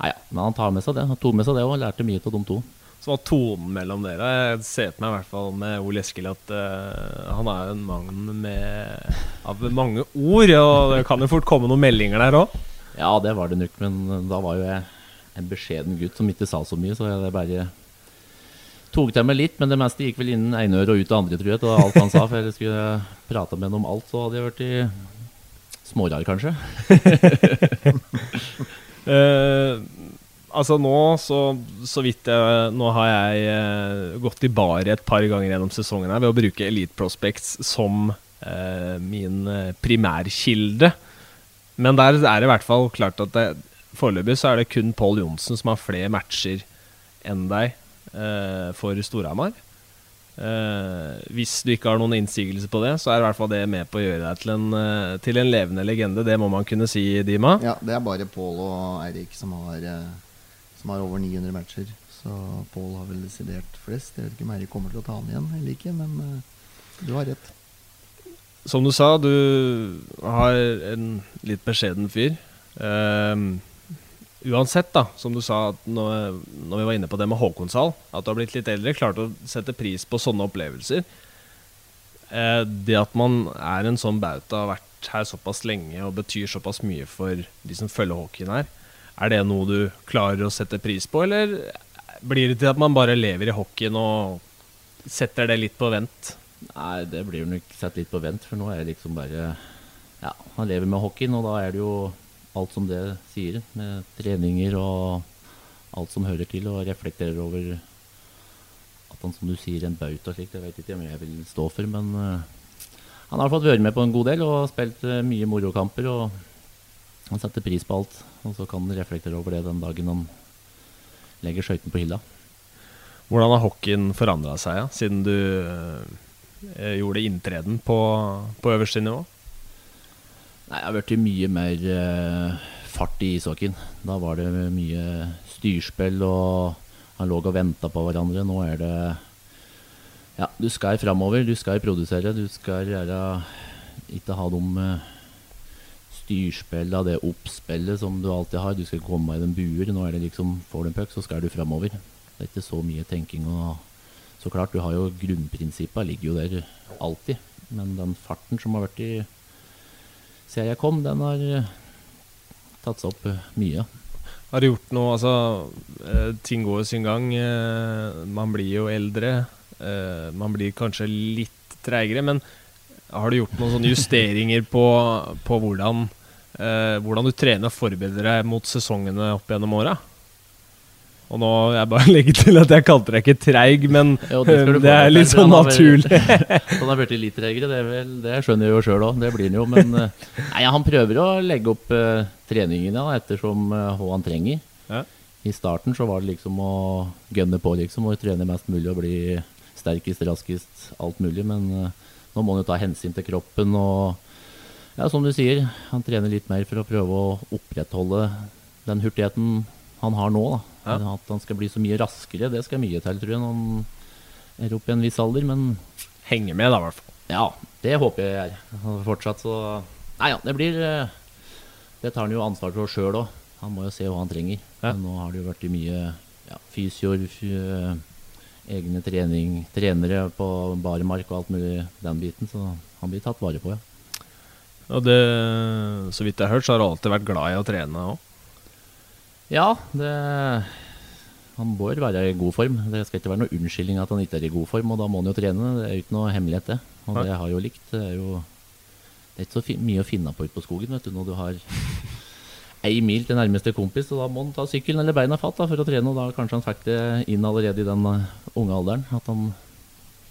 [SPEAKER 2] Nei, ja, men han tar med seg det. Han tok med seg det og lærte mye av de to.
[SPEAKER 1] Så var tonen mellom dere Jeg ser på meg i hvert fall med Ole Eskil at uh, han er jo en mann med av mange ord. Og det kan jo fort komme noen meldinger der òg.
[SPEAKER 2] Ja, det var det nok, men da var jo jeg en beskjeden gutt som ikke sa så mye, så jeg bare tok til meg litt. Men det meste gikk vel innen ene øre og ut det andre, tror jeg, Og alt han sa. For jeg skulle prata med ham om alt, så hadde jeg blitt smårar, kanskje.
[SPEAKER 1] Eh, altså nå, så, så vidt jeg Nå har jeg eh, gått i bar et par ganger gjennom sesongen her ved å bruke Elite Prospects som uh, min primærkilde. Men der er det i hvert fall klart at det, foreløpig så er det kun Pål Johnsen som har flere matcher enn deg uh, for Storhamar. Eh, hvis du ikke har noen innsigelse på det, så er i hvert fall det med på å gjøre deg til en, uh, til en levende legende. Det må man kunne si, Dima.
[SPEAKER 3] Ja, det er bare Pål og Eirik som har, eh, som har over 900 matcher. Så Pål har vel desidert flest. Jeg vet ikke om Eirik kommer til å ta han igjen eller ikke, men du har rett.
[SPEAKER 1] Som du sa, du har en litt beskjeden fyr. Ehm, uansett, da, som du sa når, når, vi var inne på det med Håkonshall, at du har blitt litt eldre, klart å sette pris på sånne opplevelser. Eh, det at man er en sånn bauta, har vært her såpass lenge og betyr såpass mye for de som følger hockeyen her, er det noe du klarer å sette pris på, eller blir det til at man bare lever i hockeyen og setter det litt på vent?
[SPEAKER 2] Nei, det blir nok satt litt på vent, for nå er det liksom bare Ja, man lever med hockeyen, og da er det jo alt som det sier, med treninger og alt som hører til, og reflekterer over at han, som du sier, en bauta slik, det vet ikke om jeg vil stå for, men uh, han har fått vært med på en god del og spilt uh, mye morokamper, og han setter pris på alt. Og så kan han reflektere over det den dagen han legger skøytene på hylla.
[SPEAKER 1] Hvordan har hockeyen forandra seg ja, siden du uh, gjorde inntreden på, på øverste nivå?
[SPEAKER 2] Nei, Det har blitt mye mer uh, fart i ishockeyen. Da var det mye styrspill, og han lå og venta på hverandre. Nå er det Ja, du skal framover, du skal produsere, du skal gjøre Ikke ha de uh, Av det oppspillet som du alltid har. Du skal komme i den buer. Nå er det liksom Får du en puck, så skal du framover. Det er ikke så mye tenking og Så klart, du har jo grunnprinsippene ligger jo der alltid. Men den farten som har vært i siden jeg kom, den har uh, tatt seg opp uh, mye.
[SPEAKER 1] Har du gjort noe Altså, uh, ting går sin gang. man blir jo eldre. man blir kanskje litt treigere, men har du gjort noen sånne justeringer på, på hvordan, hvordan du trener og forbereder deg mot sesongene opp gjennom åra? Og nå jeg bare legger til at jeg kalte deg ikke treig, men jo, det, det, er litt sånn naturlig.
[SPEAKER 2] han har blitt litt treigere, det, vel, det skjønner jeg jo sjøl òg. Det blir han jo. Men eh, nei, han prøver å legge opp uh, treningen ja, ettersom uh, hva han trenger. Ja. I starten så var det liksom å gønne på liksom, og trene mest mulig og bli sterkest, raskest, alt mulig. Men uh, nå må han jo ta hensyn til kroppen og ja, som du sier, han trener litt mer for å prøve å opprettholde den hurtigheten han har nå. da. Ja. At han skal bli så mye raskere, det skal mye til, tror jeg, når han er oppe i en viss alder. Men
[SPEAKER 1] Henger med, da, i hvert fall.
[SPEAKER 2] Ja, det håper jeg gjør. Fortsatt så Nei ja, det blir eh, Det tar han jo ansvar for sjøl òg. Han må jo se hva han trenger. Ja. Nå har det jo vært mye ja, fysioer, egne trening, trenere på baremark og alt mulig den biten. Så han blir tatt vare på, ja.
[SPEAKER 1] Og det, så vidt jeg har hørt, så har du alltid vært glad i å trene òg?
[SPEAKER 2] Ja, det han bør være i god form. Det skal ikke være noe unnskyldning at han ikke er i god form, og da må han jo trene. Det er jo ikke noe hemmelighet, det. Og det har jeg jo likt. Det er jo det er ikke så mye å finne på ute på skogen vet du, når du har ei mil til nærmeste kompis, og da må han ta sykkelen eller beina fatt da, for å trene. Og da kanskje han fikk det inn allerede i den uh, unge alderen, at han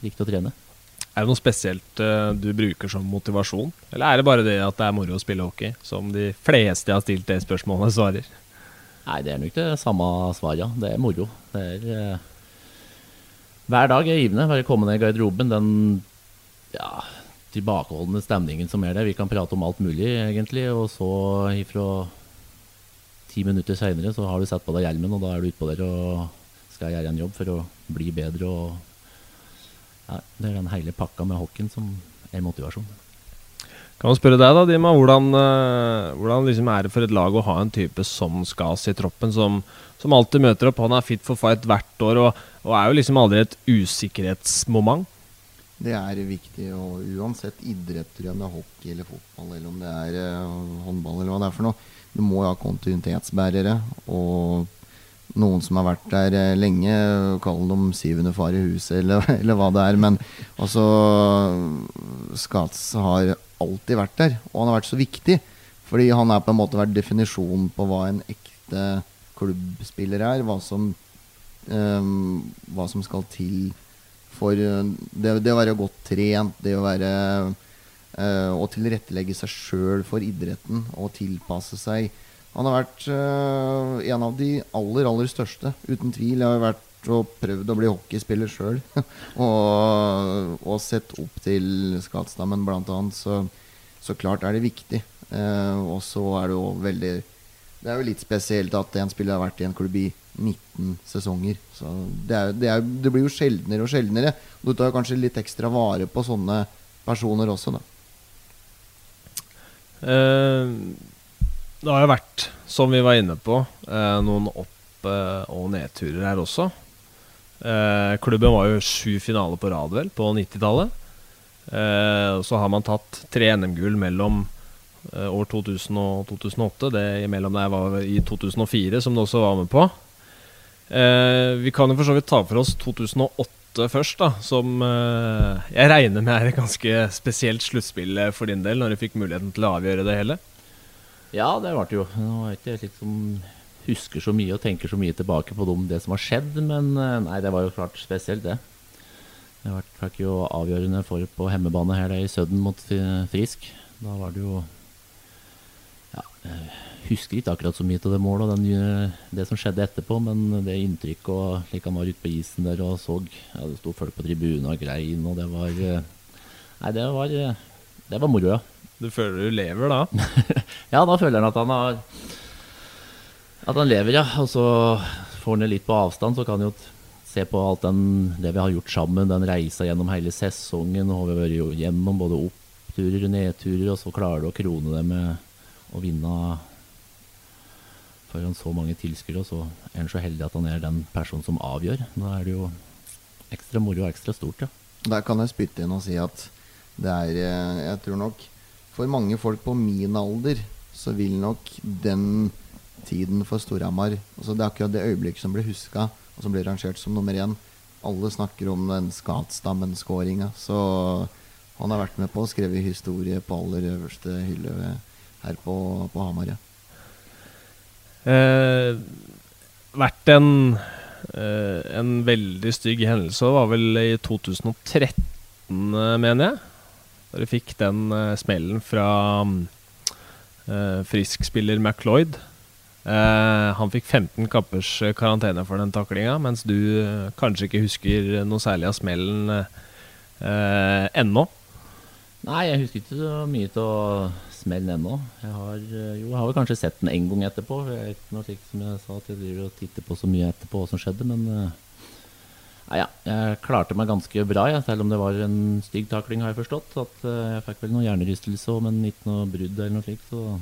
[SPEAKER 2] likte å trene.
[SPEAKER 1] Er det noe spesielt uh, du bruker som motivasjon, eller er det bare det at det er moro å spille hockey, som de fleste jeg har stilt det spørsmålet, svarer?
[SPEAKER 2] Nei, det er nok det samme svaret. Det er moro. Det er eh, Hver dag er givende. Bare komme ned i garderoben. Den ja, tilbakeholdende stemningen som er der. Vi kan prate om alt mulig, egentlig. Og så ifra ti minutter seinere så har du satt på deg hjelmen, og da er du utpå der og skal gjøre en jobb for å bli bedre. Og ja, det er den hele pakka med hockeyen som er motivasjon.
[SPEAKER 1] Kan spørre deg da, Dima, hvordan, uh, hvordan liksom er det for et lag å ha en type som Skas i troppen, som, som, alltid møter opp? Han er fit for fight hvert år og, og er jo liksom aldri et usikkerhetsmoment.
[SPEAKER 3] Det er viktig, og uansett idrett, om det er hockey eller fotball eller om det er uh, håndball eller hva det er for noe, du må jo ha kontinuitetsbærere. Og noen som har vært der uh, lenge, kall dem syvende far i huset eller, eller hva det er. Men altså Skats har alltid vært der, og han har vært så viktig. Fordi han er på en måte vært definisjonen på hva en ekte klubbspiller er. Hva som, um, hva som skal til for uh, det, det, å være godt trent, det å være uh, Å tilrettelegge seg sjøl for idretten og tilpasse seg. Han har vært uh, en av de aller, aller største, uten tvil. Jeg har vært og prøvd å bli hockeyspiller sjøl, og, og, sett opp til Skatstammen bl.a., så, så klart er det viktig. Eh, og så er det jo veldig Det er jo litt spesielt at en spiller har vært i en klubb i 19 sesonger. Så det, er, det, er, det blir jo sjeldnere og sjeldnere. Du tar kanskje litt ekstra vare på sånne personer også, da.
[SPEAKER 1] Eh, det har jo vært, som vi var inne på, eh, noen opp- eh, og nedturer her også. Eh, klubben var jo sju finaler på rad, vel, på 90-tallet. Eh, så har man tatt tre NM-gull mellom eh, år 2000 og 2008. Det imellom der var i 2004, som du også var med på. vi kan jo for så vidt ta for oss 2008 først, da. Som jeg regner med er et ganske spesielt sluttspill for din del, når du fikk muligheten til å avgjøre det hele.
[SPEAKER 2] Ja, det ble det jo. Nå var ikke liksom husker så mye og tenker så mye tilbake på det som har skjedd, men eh, nei, det var jo klart spesielt, det. Det fikk jo avgjørende for på hjemmebane her i Sødden mot Frisk. Da var det jo Ja, jeg husker ikke akkurat så mye av det målet og den, det som skjedde etterpå, men det inntrykket og slik han var ute på isen der og så ja, Det sto folk på tribunen og grein, og det var eh, Nei, det var, det var moro, ja.
[SPEAKER 1] Du føler du lever da?
[SPEAKER 2] ja, da føler han at han har At han lever, ja. Og så får han det litt på avstand, så kan han jo se på alt den, det vi har gjort sammen, den reisa gjennom hele sesongen. Og vi har vært gjennom både oppturer og nedturer, og så klarer du å krone det med å vinne foran så mange tilskuere. Og så er han så heldig at han er den personen som avgjør. Da er det jo ekstra moro og ekstra stort, ja.
[SPEAKER 3] Der kan jeg spytte inn og si at det er eh, Jeg tror nok for mange folk på min alder så vil nok den tiden for Storhamar altså Det er akkurat det øyeblikket som ble huska, og som ble rangert som nummer én. Alle snakker om den Skatstammen-skåringa. Så han har vært med på å skrive historie på aller øverste hylle her på, på Hamar.
[SPEAKER 1] Eh, vært en, eh, en veldig stygg hendelse var vel i 2013, mener jeg. Da Dere fikk den eh, smellen fra eh, friskspiller McLeod. Uh, han fikk 15 kappers karantene for den taklinga, mens du uh, kanskje ikke husker noe særlig av smellen uh, ennå.
[SPEAKER 2] Nei, jeg husker ikke så mye av smellen ennå. Jeg har, jo, jeg har vel kanskje sett den en gang etterpå. Jeg er ikke noe slik som jeg sa, at jeg driver og titter på så mye etterpå hva som skjedde, men ja, jeg klarte meg ganske bra, ja, selv om det var en stygg takling, har jeg forstått. At jeg fikk vel noe hjernerystelse men ikke noe brudd eller noe slikt. Så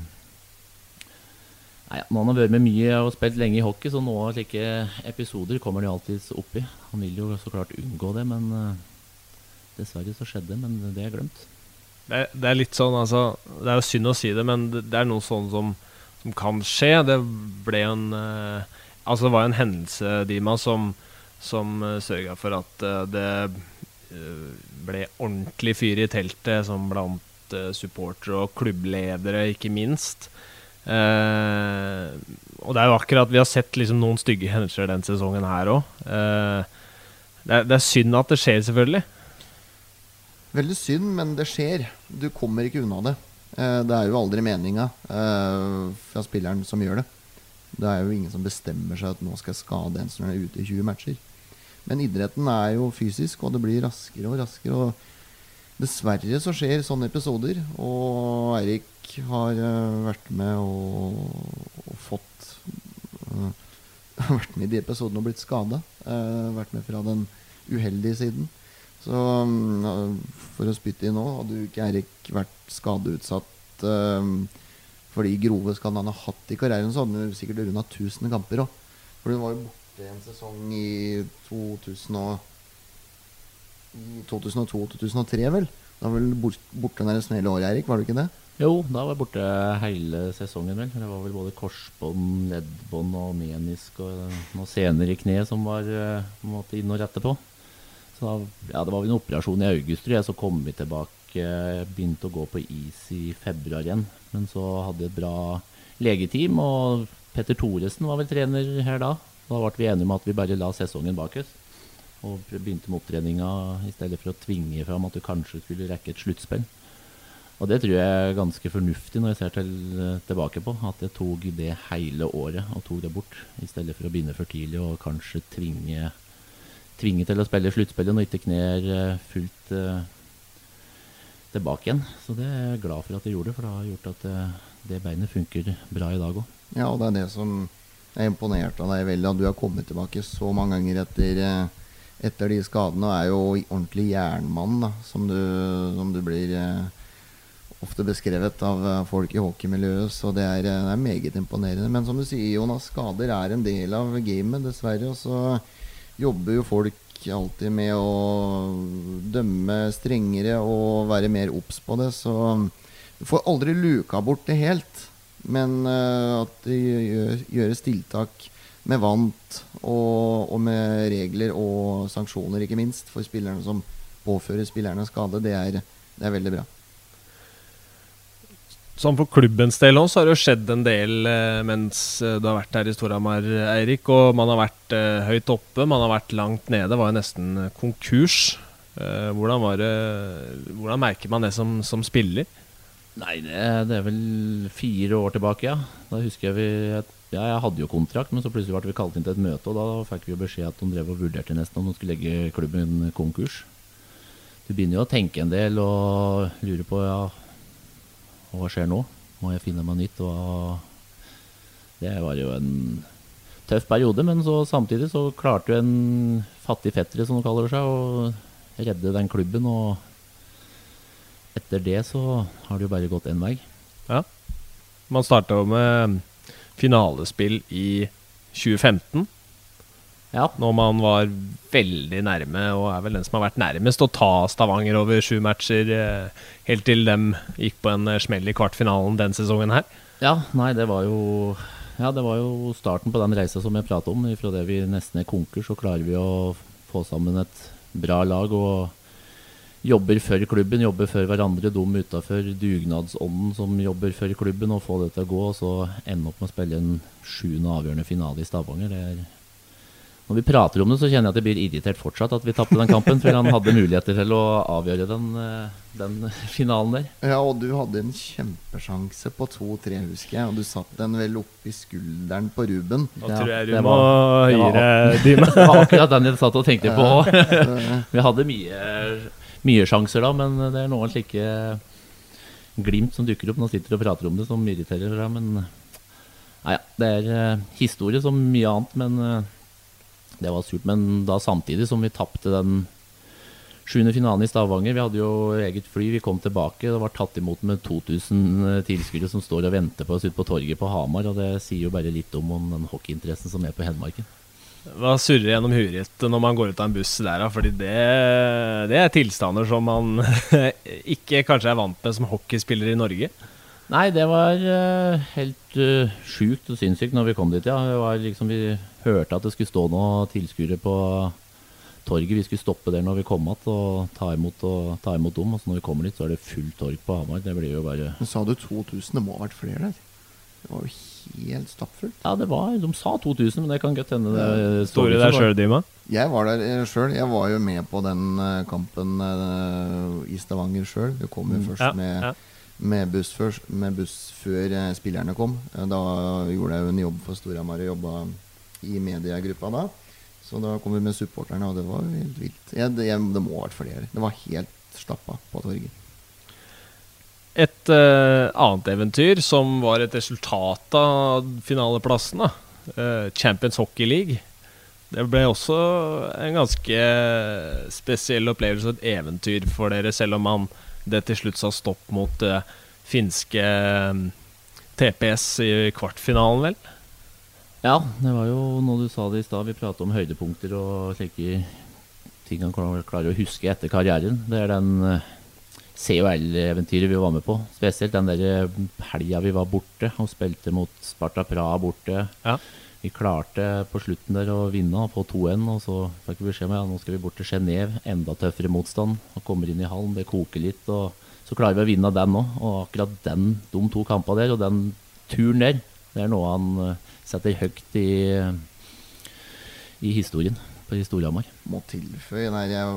[SPEAKER 2] Nei, han har vært med mye og spilt lenge i hockey, så noen slike episoder kommer de alltids oppi. Han vil jo så klart unngå det, men uh, dessverre så skjedde. Men det er glemt.
[SPEAKER 1] Det det er, litt sånn, altså Det er jo synd å si det, men det, det er noe sånn som, som, kan skje. Det ble en uh, Altså, det var en hendelse, Dima, som som uh, eh, sørga for at uh, det uh, ble ordentlig fyr i teltet, som blant supportere og klubbledere, ikke minst. Og det er jo akkurat Vi har sett liksom noen stygge hendelser den sesongen her òg. Det, det, er synd at det skjer, selvfølgelig.
[SPEAKER 3] Veldig synd, men det skjer. Du kommer ikke unna det. det er jo aldri meninga fra spilleren som gjør det. Det er jo ingen som bestemmer seg at nå skal jeg skade en som er ute i 20 matcher. Men idretten er jo fysisk, og det blir raskere og raskere. Og dessverre så skjer sånne episoder. Og Eirik har uh, vært med og, og fått uh, Vært med i de episodene og blitt skada. Uh, eh, vært med fra den uheldige siden. Så um, for å spytte i nå, hadde jo ikke Eirik vært skadeutsatt for de grove skadene han har hatt i karrieren, så hadde han sikkert runda 1000 kamper òg. For hun var jo borte en sesong i 2002-2003, vel? Da var vel borte nærmest hele året, Erik? Var du ikke det?
[SPEAKER 2] Jo, da var jeg borte hele sesongen, vel. Det var vel både korsbånd, leddbånd og menisk og noen sener i kneet som var uh, måtte inn og rette på. Så da, ja, det var vel en operasjon i august, tror jeg, så kom vi tilbake. Begynte å gå på is i februar igjen. Men så hadde vi et bra legeteam, og Petter Thoresen var vel trener her da. Da ble vi enige om at vi bare la sesongen bak oss. Og begynte med opptreninga i stedet for å tvinge fram at du kanskje skulle rekke et sluttspill. Og det tror jeg er ganske fornuftig når jeg ser til, tilbake på. At jeg tok det hele året og tok det bort. I stedet for å begynne for tidlig og kanskje tvinge tvinge til å spille sluttspillet når ikke kneer eh, fullt uh, tilbake igjen. Så det er jeg glad for at jeg gjorde, for det har gjort at uh, det beinet funker bra i dag òg.
[SPEAKER 3] Ja, og det er det som er imponert av deg veldig, at du har kommet tilbake så mange ganger etter, uh etter de skadene. Og er jo ordentlig jernmann, da, som du, som du blir eh, ofte beskrevet av eh, folk i hockeymiljøet. Så det er, eh, det er meget imponerende. Men som du sier, Jonas, skader er en del av gamet, dessverre. Og så jobber jo folk alltid med å dømme strengere og være mer obs på det. Så du får aldri luka bort det helt. Men eh, at det gjør, gjøres tiltak med vant og, og med regler og sanksjoner, ikke minst, for spillerne som påfører spillerne skade, det er, det er veldig bra.
[SPEAKER 1] Sånn For klubbens del også, så har det jo skjedd en del eh, mens eh, du har vært her i Storhamar, Eirik. Og man har vært eh, høyt oppe, man har vært langt nede. Det var jo nesten eh, konkurs. Eh, hvordan, det, hvordan merker man det som, som spiller?
[SPEAKER 2] Nei, det, det er vel fire år tilbake, ja. Da husker jeg vi Ja, jeg hadde jo kontrakt, men så plutselig ble vi kalt inn til et møte, og da fikk vi jo beskjed at de drev og vurderte nesten om de skulle legge klubben konkurs. Du begynner jo å tenke en del og lure på ja, hva skjer nå? Må jeg finne meg nytt? Hva det var jo en tøff periode, men så samtidig så klarte jo en fattig fettere, som de kaller seg, å redde den klubben. Og etter det så har det jo bare gått én vei. Ja.
[SPEAKER 1] Man starta jo med finalespill i 2015.
[SPEAKER 2] Ja,
[SPEAKER 1] Når man var veldig nærme, og er vel den som har vært nærmest å ta Stavanger over sju matcher, eh, helt til dem gikk på en eh, smell i kvartfinalen den sesongen her.
[SPEAKER 2] ja nei, det var jo Ja, det var jo starten på den reisa som jeg pratet om. Fra det vi nesten er konkurs, så klarer vi å få sammen et bra lag og jobber for klubben, jobber for hverandre, de utafor dugnadsånden som jobber for klubben, og få det til å gå, og så ende opp med å spille en sjuende avgjørende finale i Stavanger. Det er når vi prater om det, så kjenner jeg at jeg blir irritert fortsatt at vi tapte den kampen, for han hadde muligheter til å avgjøre den, eh, den finalen der.
[SPEAKER 3] Ja, og du hadde en kjempesjanse på 2-3, husker jeg. Og du satt den vel oppi skulderen på Ruben.
[SPEAKER 1] Da
[SPEAKER 2] Ja,
[SPEAKER 1] tror jeg du
[SPEAKER 2] det
[SPEAKER 1] må deg dyne.
[SPEAKER 2] Det var akkurat den jeg satt og tenkte på òg. Vi hadde mye, mye sjanser da, men det er noen slike glimt som dukker opp når man sitter og prater om det, som irriterer deg. Men nei, ja, det er eh, historie som mye annet, men eh, det var surt. Men da samtidig som vi tapte den sjuende finalen i Stavanger, vi hadde jo eget fly, vi kom tilbake, det var tatt imot med 2000 tilskuere som står og venter på oss ute på torget på Hamar, og det sier jo bare litt om, om den hockeyinteressen som er på Hedmarken.
[SPEAKER 1] Hva surrer gjennom huet ditt når man går ut av en buss der? Fordi det, det er tilstander som man ikke kanskje er vant med som hockeyspiller i Norge.
[SPEAKER 2] Nei, det var eh, helt uh, sjukt og sinnssykt når vi kom dit, ja. Det var liksom, vi hørte at det skulle stå noen tilskuere på torget. Vi skulle stoppe der når vi kom igjen og ta imot, og ta imot dem. Og så når vi kommer dit, så er det fullt torg på Hamar. Det blir jo bare
[SPEAKER 3] Men sa du 2000? Det må ha vært flere der. Det var jo helt stappfullt.
[SPEAKER 2] Ja, det var De sa 2000, men det kan godt hende det
[SPEAKER 1] Står du der sjøl, Dima?
[SPEAKER 3] Jeg var der sjøl. Jeg var jo med på den eh, kampen eh, i Stavanger sjøl. Vi kom jo
[SPEAKER 2] Mm.
[SPEAKER 3] først
[SPEAKER 1] Ja,
[SPEAKER 3] med,
[SPEAKER 1] ja.
[SPEAKER 3] med, buss før, med buss før eh, spillerne kom. Eh, Da gjorde jeg jo en jobb for Storhamar og jobba i mediegruppa da. Så da kom vi med supporterne, og det var helt vilt. Ja, det, det må ha vært flere. Det var helt stappa på torget.
[SPEAKER 1] Et uh, annet eventyr som var et resultat av finaleplassen, eh, Champions Hockey League. Det ble også en ganske spesiell opplevelse et eventyr for dere, selv om man det til slutt sa stopp mot uh, finske eh, TPS i kvartfinalen, vel?
[SPEAKER 2] Ja, det var jo noe du sa det i stad. Vi pratet om høydepunkter og slike ting han klarer klarer å huske etter karrieren. Det er den eh, COL-eventyret vi var med på. Spesielt den der eh, helga vi var borte og spilte mot Sparta Praha borte.
[SPEAKER 1] Ja.
[SPEAKER 2] Vi klarte på slutten der å vinne og få 2-1, og så fikk vi beskjed om ja, nå skal vi bort til Genéve. Enda tøffere motstand. Og kommer inn i hallen, det koker litt. og Så klarer vi å vinne den òg. Og akkurat den, de to kampene der og den turen der, det er noe han eh, setter høyt i, i historien på Storhamar.
[SPEAKER 3] Må tilføye der jeg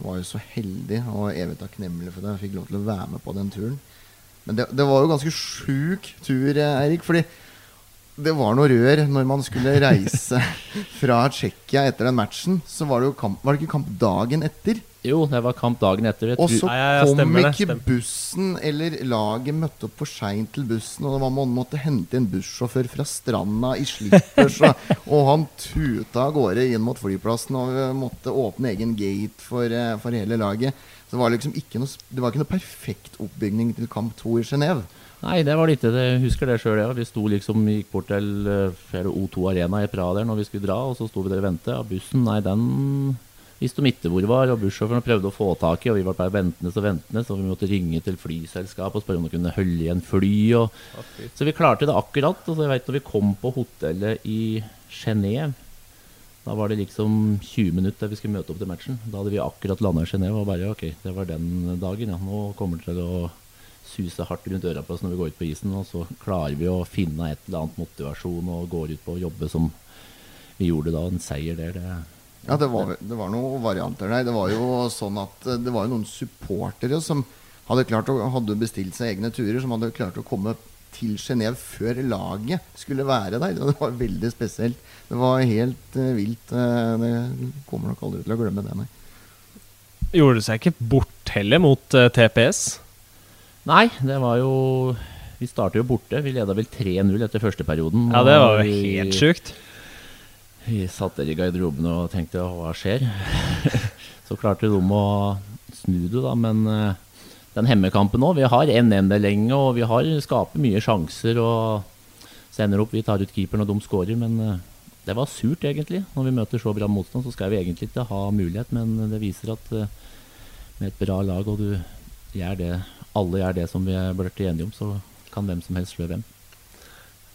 [SPEAKER 3] var jo så heldig og evig takknemlig for det. Jeg fikk lov til å være med på den turen. Men det, det var jo ganske sjuk tur, Eirik. Fordi det var noe rør når man skulle reise fra Tsjekkia etter den matchen. Så var det jo kamp, var det ikke kamp dagen etter.
[SPEAKER 2] Jo, det var kamp dagen etter.
[SPEAKER 3] Og så kom ikke bussen, eller laget møtte opp for seint til bussen. Og man må- måtte hente en bussjåfør fra stranda i slippers. og, han tuta av gårde inn mot flyplassen og måtte åpne egen gate for, eh, for hele laget. Så det var liksom ikke noe, det var ikke noe perfekt oppbygning til kamp to i Genéve.
[SPEAKER 2] Nei, det var litt det. Jeg husker det sjøl, ja. Vi sto liksom, gikk bort til eh, er det O2 Arena i Praha der når vi skulle dra, og så sto vi der og ventet. Ja, bussen, nei, den visste de ikke hvor det var, og bussjåføren prøvde å få tak i, og vi var bare ventende og ventende, så vi måtte ringe til flyselskapet og spørre om de kunne holde igjen fly. Og... Så vi klarte det akkurat. Og så jeg vet når vi kom på hotellet i Genéve da var det liksom 20 minutter der vi skulle møte opp til matchen. Da hadde vi akkurat landa i Genéve og bare ok, det var den dagen. Ja. Nå kommer det til å suse hardt rundt øra på oss når vi går ut på isen, og så klarer vi å finne et eller annet motivasjon og går ut på å jobbe som vi gjorde da. En seier der, det
[SPEAKER 3] Ja, det var, det var noen varianter der. Det var jo sånn at eh, det var jo noen supportere som hadde, klart å, hadde bestilt seg egne turer, som hadde klart å komme til Genéve før laget skulle være der. Det var veldig spesielt. Det var helt uh, vilt. eh, det kommer nok aldri til å glemme det, nei.
[SPEAKER 1] Gjorde det seg ikke bort heller mot uh, TPS?
[SPEAKER 2] Nei, det var jo Vi startet jo borte. Vi leda vel 3-0 etter første perioden.
[SPEAKER 1] Ja, det var jo helt sjukt.
[SPEAKER 2] Vi satt der i garderoben og tenkte hva skjer? så klarte de å snu det, da. Men eh, den hemmekampen òg. Vi har 1-1 der lenge, og vi har skaper mye sjanser. og Så ender opp vi tar ut keeperen, og de skårer. Men eh, det var surt, egentlig. Når vi møter så bra motstand, så skal vi egentlig ikke ha mulighet. Men det viser at eh, med et bra lag, og du gjør det, alle gjør det som vi er blitt enige om, så kan hvem som helst slå hvem.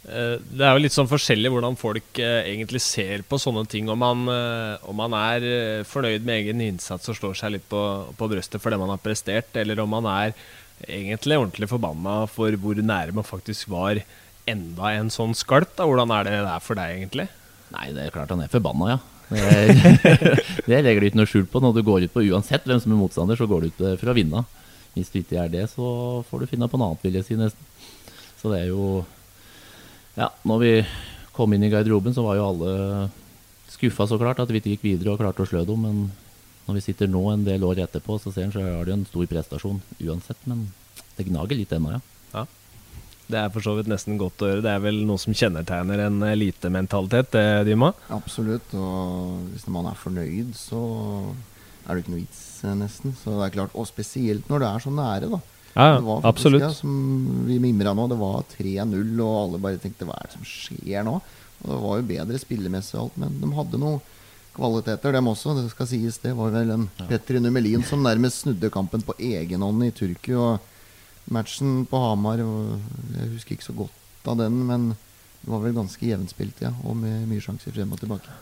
[SPEAKER 1] Eh, Det er jo litt sånn forskjellig hvordan folk eh, egentlig ser på sånne ting. Om man, eh, om man er fornøyd med egen innsats og slår seg litt på, på brøstet for det man har prestert, eller om man er egentlig ordentlig forbanna for hvor nære man faktisk var enda en sånn skalp. Da. Hvordan er det der for deg, egentlig?
[SPEAKER 2] Nei, det er klart han er forbanna, ja. Det, det legger du ikke noe skjul på. Når du går ut på uansett hvem som er motstander, så går du ut for å vinne. Hvis du ikke er det, så får du finne på noe annet, vil jeg si nesten. Så det er jo Ja, når vi kom inn i garderoben, så var jo alle skuffa så klart at vi ikke gikk videre og klarte å slø dem. Men når vi sitter nå en del år etterpå, så ser en så har det jo en stor prestasjon uansett. Men det gnager litt ennå, ja. ja.
[SPEAKER 1] Det er for så vidt nesten godt å gjøre. Det er vel noe som kjennetegner en elitementalitet, det, Dyma?
[SPEAKER 3] Absolutt. Og hvis man er fornøyd, så er det ikke noe vits, eh, nesten. Så det er klart, Og spesielt når det er så nære, da.
[SPEAKER 1] Ja,
[SPEAKER 3] det var faktisk,
[SPEAKER 1] absolutt.
[SPEAKER 3] Ja, som vi mimra nå, det var 3-0, og alle bare tenkte hva er det som skjer nå? Og Det var jo bedre spillemessig og alt, men de hadde noen kvaliteter, dem også. Det skal sies, det var vel en Petri Numelin som nærmest snudde kampen på egen hånd i Turku. Og matchen på Hamar Jeg husker ikke så godt av den, men det var vel ganske jevnspilt, ja. Og med mye sjanser frem og tilbake.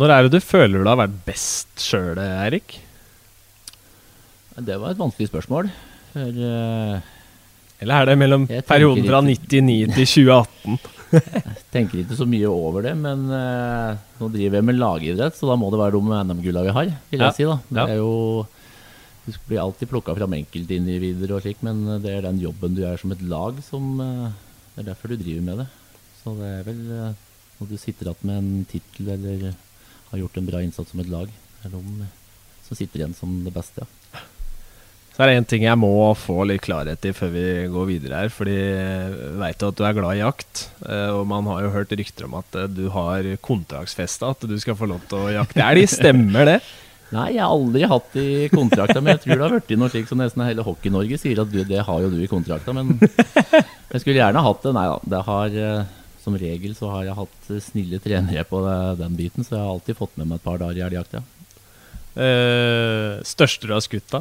[SPEAKER 1] Når er det du føler du har vært best sjøl, Eirik?
[SPEAKER 2] Det var et vanskelig spørsmål. For uh,
[SPEAKER 1] Eller er det mellom perioden fra
[SPEAKER 2] ikke-
[SPEAKER 1] 99 til 2018?
[SPEAKER 2] jeg tenker ikke så mye over det, men uh, nå driver jeg med lagidrett, så da må det være de NM-gulla vi har, vil jeg
[SPEAKER 1] Ja,
[SPEAKER 2] si. da. Det er jo Du blir alltid plukka fram enkeltindivider og slik, men det er den jobben du gjør som et lag, som eh, Det er derfor du driver med det. Så det er vel eh, når du sitter igjen med en tittel eller har gjort en bra innsats som et lag, er de som sitter igjen som det beste. ja.
[SPEAKER 1] Så er det en ting jeg må få litt klarhet i før vi går videre her. Fordi jeg veit at du er glad i jakt. eh, Og man har jo hørt rykter om at eh, du har kontraktsfesta at du skal få lov til å jakte elg. Stemmer det?
[SPEAKER 2] Nei, jeg har aldri hatt det i kontrakta, men jeg tror det har i noe slikt som nesten hele Hockey-Norge sier at du, det har jo du i kontrakta, men jeg skulle gjerne hatt det. Nei da, det har eh, som regel så har jeg hatt eh, snille trenere på den biten, så jeg har alltid fått med meg et par dager i elgjakta. ja.
[SPEAKER 1] Uh, største du har skutt, da?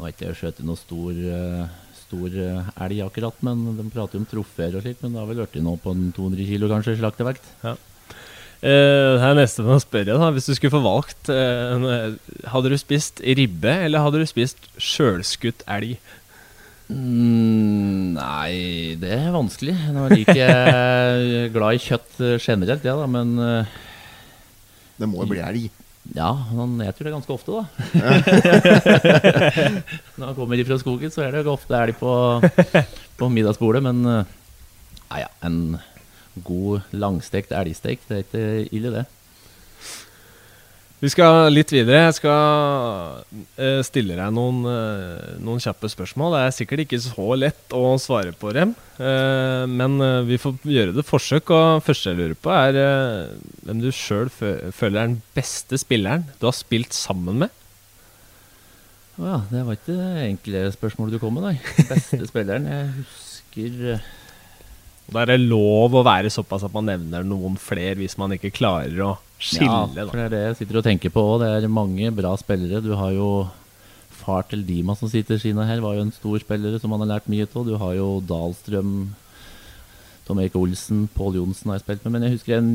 [SPEAKER 2] Nå har ikke jeg skutt noe stor, eh, stor eh, elg akkurat, men de prater jo om trofeer og slikt, men det har vel blitt noe på en 200 kilo kanskje, slaktevekt.
[SPEAKER 1] Eh, her er neste man spør spørre. Da. Hvis du skulle få valgt, eh, hadde du spist ribbe, eller hadde du spist sjølskutt elg?
[SPEAKER 2] Mm, nei, det er vanskelig. Nå er jeg glad i kjøtt eh, generelt, ja da, men eh,
[SPEAKER 3] Det må jo bli elg.
[SPEAKER 2] Ja, han eter det ganske ofte, da. Når han kommer ifra skogen, så er det jo ofte elg på, på middagsbordet. Men eh, Ja, ja, en god langstekt elgstek, det er ikke ille, det.
[SPEAKER 1] Vi skal litt videre. Jeg skal eh, stille deg noen, eh, noen kjappe spørsmål. Det er sikkert ikke så lett å svare på dem, eh, men vi får gjøre det forsøk. Og første jeg lurer på, er hvem du sjøl føler er den beste spilleren du har spilt sammen med?
[SPEAKER 2] Å ja, det var ikke det enkle spørsmålet du kom med, nei. Beste spilleren. Jeg husker
[SPEAKER 1] Da er det lov å være såpass at man nevner noen flere hvis man ikke klarer å skille.
[SPEAKER 2] Ja, for det er det jeg sitter og tenker på òg. Det er mange bra spillere. Du har jo far til Dima som sitter ved siden av her, var jo en stor spiller som han har lært mye av. Du har jo Dahlstrøm, Tom Erik Olsen, Pål Johnsen har jeg spilt med. Men jeg husker en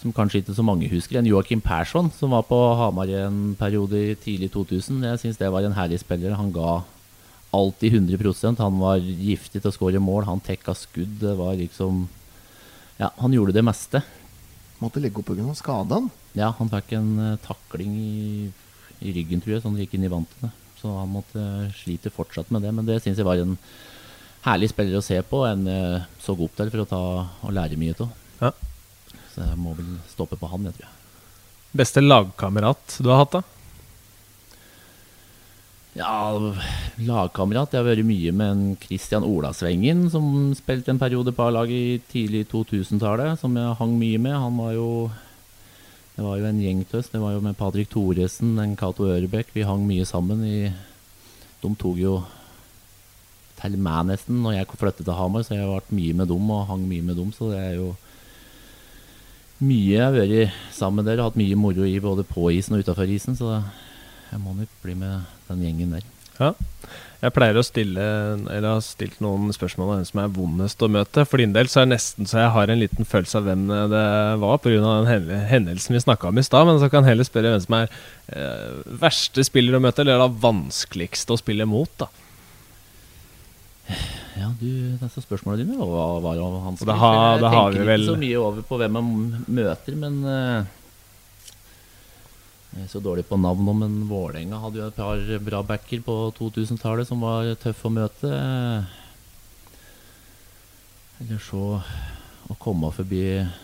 [SPEAKER 2] som kanskje ikke så mange husker, en Joakim Persson, som var på Hamar i en periode i tidlig 2000. Jeg syns det var en herlig spiller. Han ga alltid 100% Han var giftig til å skåre mål. Han tekka skudd. Det var liksom Ja, han gjorde det meste.
[SPEAKER 3] Måtte legge opp pga. skaden?
[SPEAKER 2] Ja, han fikk en uh, takling i, i, ryggen, tror jeg, så han gikk inn i vantene. Så han måtte uh, slite fortsatt med det. Men det syns jeg var en herlig spiller å se på. En uh, så god til for å ta og lære mye av.
[SPEAKER 1] Ja.
[SPEAKER 2] Så jeg må vel stoppe på han, jeg tror jeg.
[SPEAKER 1] Beste lagkamerat du har hatt, da?
[SPEAKER 2] Ja, lagkamerat. Jeg har vært mye med en Christian Olasvengen, som spilte en periode på A-laget i tidlig 2000-tallet, som jeg hang mye med. Han var jo Det var jo en gjeng til oss. Det var jo med Patrick Thoresen, en Cato Ørebekk. Vi hang mye sammen. I, de tok jo til meg nesten når jeg flyttet til Hamar, så jeg har vært mye med dem og hang mye med dem. Så det er jo mye jeg har vært sammen der og hatt mye moro i både på isen og utafor isen. Så jeg må nok bli med den gjengen der.
[SPEAKER 1] Ja. Jeg pleier å stille Eller har stilt noen spørsmål om hvem som er vondest å møte. For din del så er det nesten så jeg har en liten følelse av hvem det var, pga. den hendelsen vi snakka om i stad. Men så kan jeg heller spørre hvem som er eh, verste spiller å møte, eller da vanskeligste å spille mot. da
[SPEAKER 2] ja, du, disse spørsmålene dine var, var jo vanskelige.
[SPEAKER 1] Da, ha, da
[SPEAKER 2] tenker
[SPEAKER 1] vel...
[SPEAKER 2] ikke så mye over på hvem man møter, men uh, jeg er så dårlig på navn men Vålerenga hadde jo et par bra backer på 2000-tallet som var tøffe å møte. Eller så å komme forbi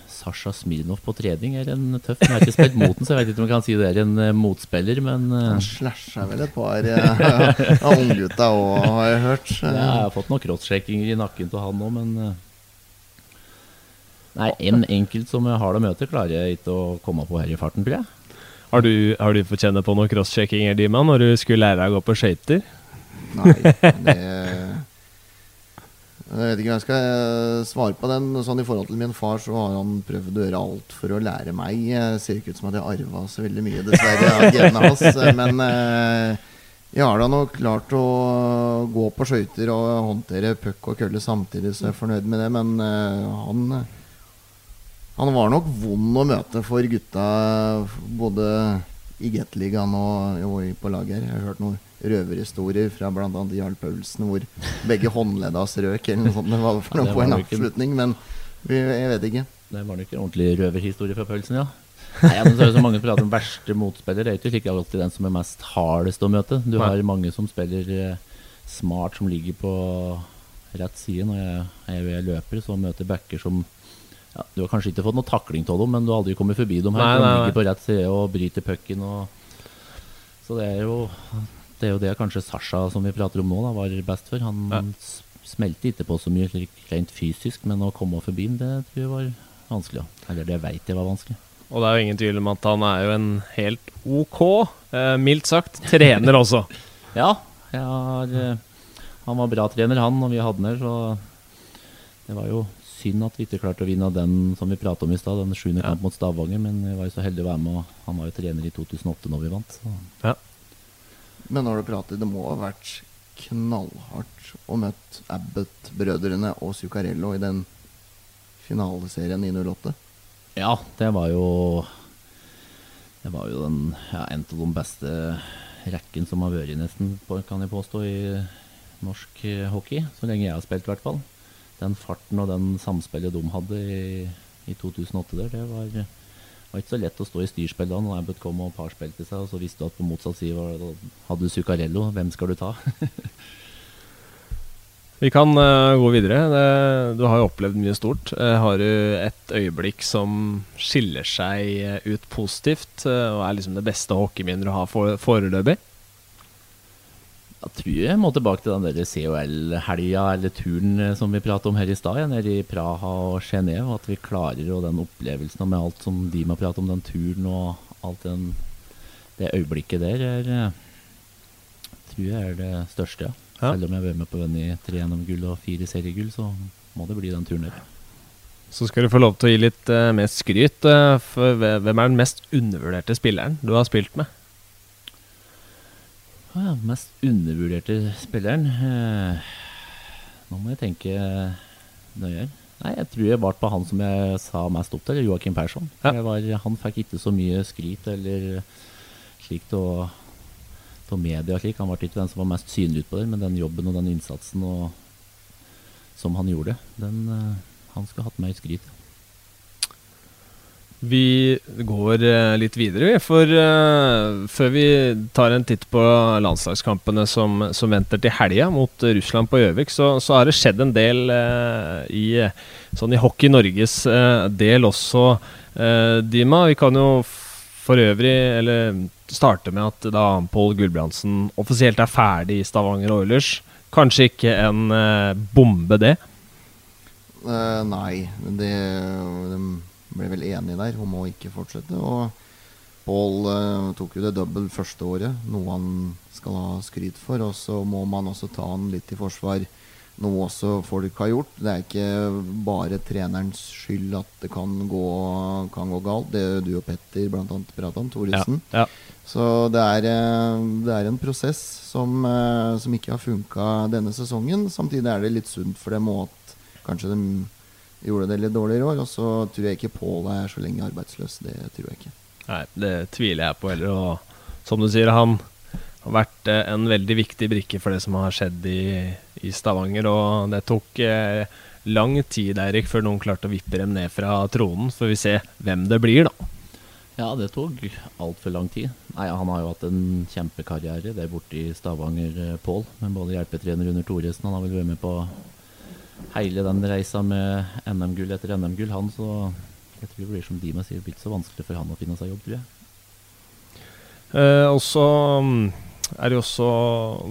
[SPEAKER 2] Sasha Smirnov på trening er en tøff. Jeg har ikke spilt mot den, så jeg vet ikke om jeg kan si det er en uh, motspiller, men uh,
[SPEAKER 3] Han slasha vel et par uh, av unggutta òg, har jeg hørt.
[SPEAKER 2] Ja, jeg har fått noen crosscheckinger i nakken til han òg, men Nei, en enkelt som jeg har det å møte, klarer jeg ikke å komme på her i farten, tror jeg.
[SPEAKER 1] Har du, har du fått kjenne på noe crosschecking Dima, når du skulle lære deg å gå på skøyter?
[SPEAKER 3] Nei, det Jeg vet ikke om jeg skal eh, svare på den. Sånn I forhold til min far så har han prøvd å gjøre alt for å lære meg. Det ser ikke ut som at jeg arva så veldig mye, dessverre, av genene hans. Men eh, jeg har da nok klart å gå på skøyter og håndtere puck og kølle samtidig, så jeg er fornøyd med det. Men eh, han han var nok vond å møte for gutta både i Gateligaen og, og på laget her. Jeg har hørt noen røverhistorier fra bl.a. Jarl Paulsen hvor begge håndledda strøk røk eller noe sånt. Det var for noe på en avslutning, men jeg vet ikke.
[SPEAKER 2] Det var nok en ordentlig røverhistorie fra Paulsen, ja. Nei, men så er det så mange prater om verste motspiller. Det er ikke alltid den som er mest hardest å møte. Du har mange som spiller eh, smart, som ligger på rett side. Når jeg er løper, så møter backer som ja, Du har kanskje ikke fått noe takling av dem, men du har aldri kommet forbi dem her. Nei, nei, De ligger på rett side og bryter pucken. Så det er jo det er jo det kanskje Sasha som vi prater om nå, da, var best for. Han ja. smelte ikke på så mye rent fysisk, men å komme forbi ham, det tror jeg var vanskelig. Eller det veit jeg var vanskelig.
[SPEAKER 1] Og det er jo ingen tvil om at han er jo en helt ok, eh, mildt sagt, trener også.
[SPEAKER 2] ja, har, eh, han var bra trener, han, når vi hadde han her, så det var jo synd at vi ikke klarte å vinne den som vi pratet om i stad, den sjuende ja. kamp mot Stavanger. Men vi var jo så heldige å være med, og han var jo trener i 2008 når vi vant. Så.
[SPEAKER 1] Ja.
[SPEAKER 3] Men når du prater, det må ha vært knallhardt å møte Abbott-brødrene og Zuccarello i den finaleserien i 08?
[SPEAKER 2] Ja, det var jo Det var jo den, ja, en av de beste rekken som har vært, nesten, kan jeg påstå, i norsk hockey. Så lenge jeg har spilt, i hvert fall den farten og den samspillet de hadde i, i 2008 der, det var, var, ikke så lett å stå i styrspill da når Abbott kom og parspilte seg, og så visste du at på motsatt side hadde du Zuccarello. Hvem skal du ta?
[SPEAKER 1] Vi kan uh, gå videre. Det, du har jo opplevd mye stort. Uh, har du et øyeblikk som skiller seg eh, ut positivt, uh, og er liksom det beste hockeyminnet du har for, foreløpig?
[SPEAKER 2] Jeg tror jeg må tilbake til den COL-helga eller turen eh, som vi pratet om her i stad, nede i Praha og Genéve. At vi klarer og den opplevelsen med alt som de må prate om, den turen og alt den, det øyeblikket der, er, eh, tror jeg er det største. Ja.
[SPEAKER 1] Ja.
[SPEAKER 2] Selv om jeg har vært med på å vinne tre NM-gull og fire seriegull, så må det bli den turen der.
[SPEAKER 1] Så skal du få lov til å gi litt uh, mer skryt. Uh, for hvem er den mest undervurderte spilleren du har spilt med?
[SPEAKER 2] Ja, mest undervurderte spilleren eh, Nå må jeg tenke nøye. Nei, Jeg tror jeg var på han som jeg sa mest opp til, Joakim Persson.
[SPEAKER 1] Ja.
[SPEAKER 2] Var, han fikk ikke så mye skryt eller slikt og av media. slik. Han ble ikke den som var mest synlig utpå der, men den jobben og den innsatsen og, som han gjorde, den, eh, han skulle hatt mer skryt.
[SPEAKER 1] Vi går eh, litt videre, vi. For uh, før vi tar en titt på landslagskampene som, som venter til helga mot Russland på Gjøvik, så, så har det skjedd en del uh, i, sånn i Hockey Norges uh, del også, Dima. Vi kan jo for øvrig eller starte med at da Pål Gulbrandsen offisielt er ferdig i Stavanger Oilers. Kanskje ikke en bombe, det.
[SPEAKER 3] Nei, det, de ble vel enige der om å ikke fortsette. Og Pål eh, tok jo det double første året, noe han skal ha skryt for. Og så må man også ta han litt i forsvar, noe også folk har gjort. Det er ikke bare trenerens skyld at det kan gå, kan gå galt. Det du og Petter blant annet prata om, Thoresen.
[SPEAKER 1] Ja.
[SPEAKER 3] Så det er, eh, det er en prosess som, eh, som ikke har funka denne sesongen. Samtidig er det litt sunt for dem òg at kanskje de gjorde det litt dårligere i år. Og så tror jeg ikke Pål er så lenge arbeidsløs. Det tror jeg ikke.
[SPEAKER 1] Nei, det tviler jeg på heller. Og som du sier, han har vært eh, en veldig viktig brikke for det som har skjedd i, i Stavanger. Og det tok eh, lang tid Erik, før noen klarte å vippe dem ned fra tronen. Så får vi se hvem det blir, da.
[SPEAKER 2] Ja, det tok altfor lang tid. Nei, Han har jo hatt en kjempekarriere der borte i Stavanger, eh, Pål. Med både hjelpetrener under Thoresen. Han har vel vært med på hele den reisa med NM-gull etter NM-gull, han. Så jeg tror det blir som Dima sier, det blir ikke så vanskelig for han å finne seg jobb, tror jeg.
[SPEAKER 1] Eh, også mm, er det jo også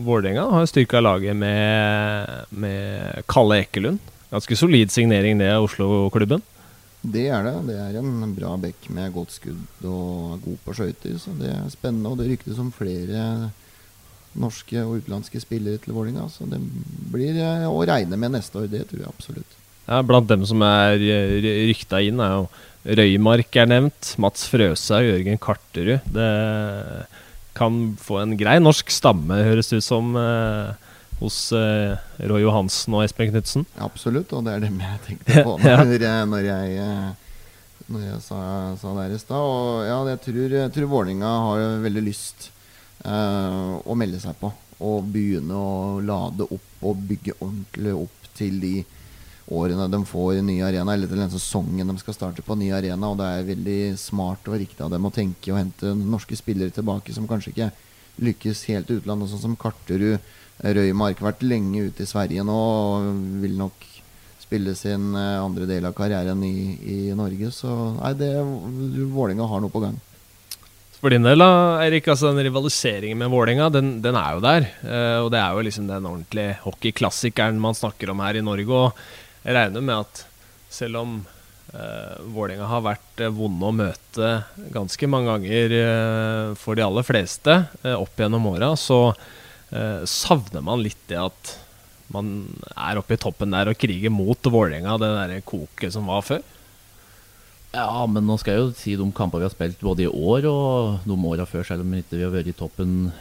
[SPEAKER 1] Vålerenga har styrka laget med, med Kalle Ekelund. Ganske solid signering, det av Oslo-klubben.
[SPEAKER 3] Det er det. Det er en bra bekk med godt skudd og god på skøyter. Så det er spennende. Og det ryktes om flere norske og utenlandske spillere til Vålerenga. Så det blir eh, å regne med neste år. Det tror jeg absolutt.
[SPEAKER 1] Ja, blant dem som er eh, rykta inn, er jo Røymark er nevnt. Mats Frøshaug, Jørgen Karterud. Det kan få en grei norsk stamme, høres det ut som, eh, hos eh, Roy Johansen og Espen Knutsen.
[SPEAKER 3] Absolutt, og det er dem jeg tenkte på
[SPEAKER 1] Ja.
[SPEAKER 3] når, jeg, når jeg, eh, når jeg sa, sa det her i stad. Og ja, jeg tror, jeg tror Vålinga har veldig lyst å melde seg på. Og begynne å lade opp og bygge ordentlig opp til de årene de får i ny arena, eller til den sesongen de skal starte på ny arena. Og det er veldig smart og riktig av dem å tenke og hente norske spillere tilbake som kanskje ikke lykkes helt i utlandet, sånn som Karterud. Røymark har vært lenge ute i Sverige nå og vil nok spille sin eh, andre del av karrieren i, i Norge. Så nei, det Vålerenga har noe på gang.
[SPEAKER 1] For din del, da, Eirik, altså den rivaliseringen med Vålerenga, den, den er jo der. Eh, og det er jo liksom den ordentlige hockeyklassikeren man snakker om her i Norge. Og jeg regner med at selv om uh, Vålerenga har vært eh, vonde å møte ganske mange ganger for de aller fleste opp gjennom åra, så savner man litt det at man er oppe i toppen der og kriger mot Vålerenga, det derre koket som var før.
[SPEAKER 2] Ja, men nå skal jeg jo si de kampene vi har spilt både i år og de åra før, selv om ikke vi har vært i toppen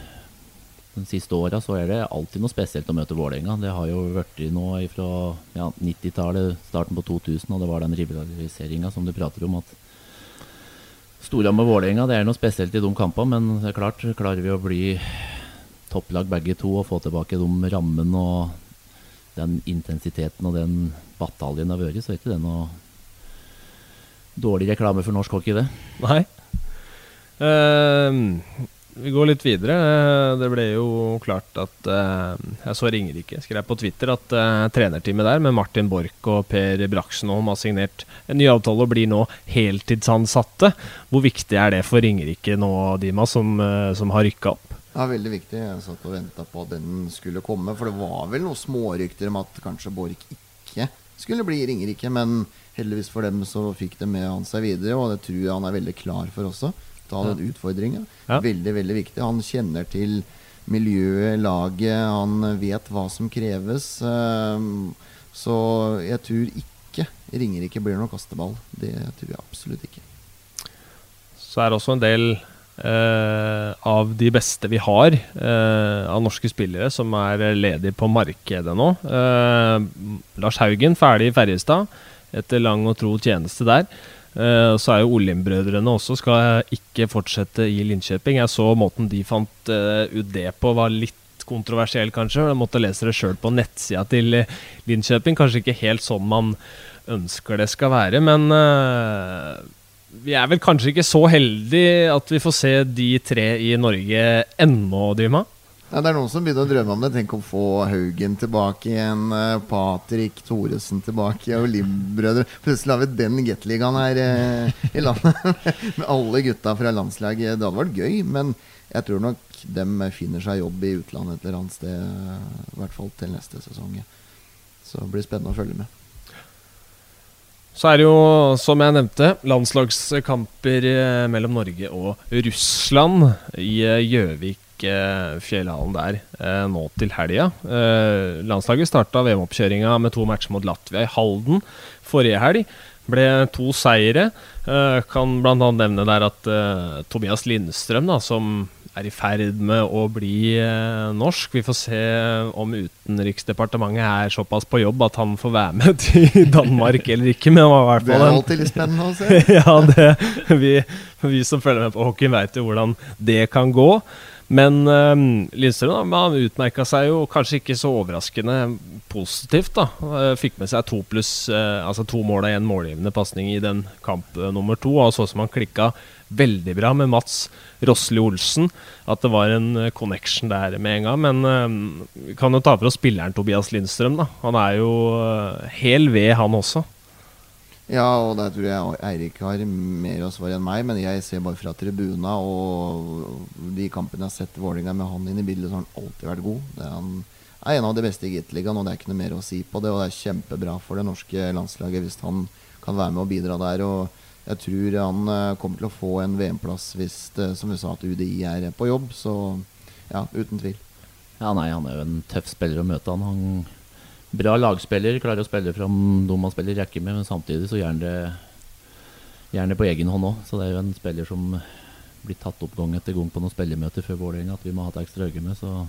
[SPEAKER 2] de siste åra, så er det alltid noe spesielt å møte Vålerenga. Det har jo vært i nå fra ja, 90-tallet, starten på 2000, og det var den rivaliseringa som du prater om. at Storhamar Vålerenga, det er noe spesielt i de kampene, men det er klart, klarer vi å bli topplag begge to og få tilbake de rammene og den intensiteten og den bataljen det har vært, så er ikke det noe dårlig reklame for norsk hockey, det.
[SPEAKER 1] Nei. Uh, Vi går litt videre. Det ble jo klart at uh, Jeg så Ringerike skrev på Twitter at uh, trenerteamet der med Martin Borch og Per Braksenholm, har signert en ny avtale og blir nå heltidsansatte. Hvor viktig er det for Ringerike nå, Dima, som, uh, som har rykka opp?
[SPEAKER 3] Det er veldig viktig. Jeg satt og venta på at den skulle komme. For det var vel noen smårykter om at kanskje Borch ikke skulle bli i Ringerike. Men heldigvis for dem så fikk de med han seg videre, og det tror jeg han er veldig klar for også. Ta den utfordringa.
[SPEAKER 1] Ja.
[SPEAKER 3] Veldig, veldig viktig. Han kjenner til miljøet, laget, han vet hva som kreves. ehm, Så jeg tror ikke Ringerike blir noe kasteball. Det tror jeg absolutt ikke.
[SPEAKER 1] Så er det også en del eh, av de beste vi har eh, av norske spillere som er ledige på markedet nå. Eh, Lars Haugen ferdig i Ferjestad etter lang og tro tjeneste der. Uh, så er jo Olim-brødrene også skal ikke fortsette i Linköping. Jeg så måten de fant uh, ut det på var litt kontroversiell, kanskje. Jeg måtte lese det sjøl på nettsida til eh, Linköping. Kanskje ikke helt sånn man ønsker det skal være, men uh, vi er vel kanskje ikke så heldige at vi får se de tre i Norge ennå, Dima?
[SPEAKER 3] Ja, det er noen som begynner å drømme om det. Tenk å få Haugen tilbake igjen. eh, Patrick Thoresen tilbake. Og Lim-brødre. Plutselig har vi den Gateligaen her eh, i landet. Med alle gutta fra landslaget. Det hadde vært gøy, men jeg tror nok de finner seg jobb i utlandet et eller annet sted. I hvert fall til neste sesong. Så det blir spennende å følge med.
[SPEAKER 1] Så er det jo, som jeg nevnte, landslagskamper eh, mellom Norge og Russland i eh, Gjøvik, eh, fjellhallen der, eh, nå til helga. Eh, landslaget starta VM-oppkjøringa med to matcher mot Latvia i Halden forrige helg. Ble to seire. Eh, kan bl.a. nevne der at Tobias Lindstrøm, da, som er i ferd med å bli norsk. Vi får se om Utenriksdepartementet er såpass på jobb at han får være med til Danmark eller ikke. Men det i hvert
[SPEAKER 3] Det er alltid litt spennende å se.
[SPEAKER 1] ja, det, vi, vi som følger med på hockey, vet jo hvordan det kan gå. Men um, Lindstrøm han utmerka seg jo kanskje ikke så overraskende positivt. da Eh, Fikk med seg to pluss uh, Altså to mål og én målgivende pasning i den kamp uh, nummer to. Og så som han klikka veldig bra med Mats Rosli Olsen. At det var en connection der med en gang. Men eh, vi kan jo ta for oss spilleren Tobias Lindstrøm. da Han er jo hel ved, han også.
[SPEAKER 3] Ja, og der tror jeg Eirik har mer å svare enn meg, men jeg ser bare fra tribuna. Og de kampene jeg har sett Vålerenga med han inn i bildet, så har han alltid vært god. Det er, han er en av de beste i Gateligaen, og det er ikke noe mer å si på det. Og det er kjempebra for det norske landslaget hvis han kan være med og bidra der. Og jeg tror han eh, kommer til å få en VM-plass hvis det, som vi sa, at UDI er på jobb. Så ja, uten tvil.
[SPEAKER 2] Ja, nei, han er jo en tøff spiller å møte. Han, han Bra lagspiller, klarer å spille fram de han spiller rekke med, men samtidig så gjør gjerne på egen hånd òg. Så det er jo en spiller som blir tatt opp gang etter gang på noen spillermøter før Vålerenga at vi må ha et ekstra øye med. Så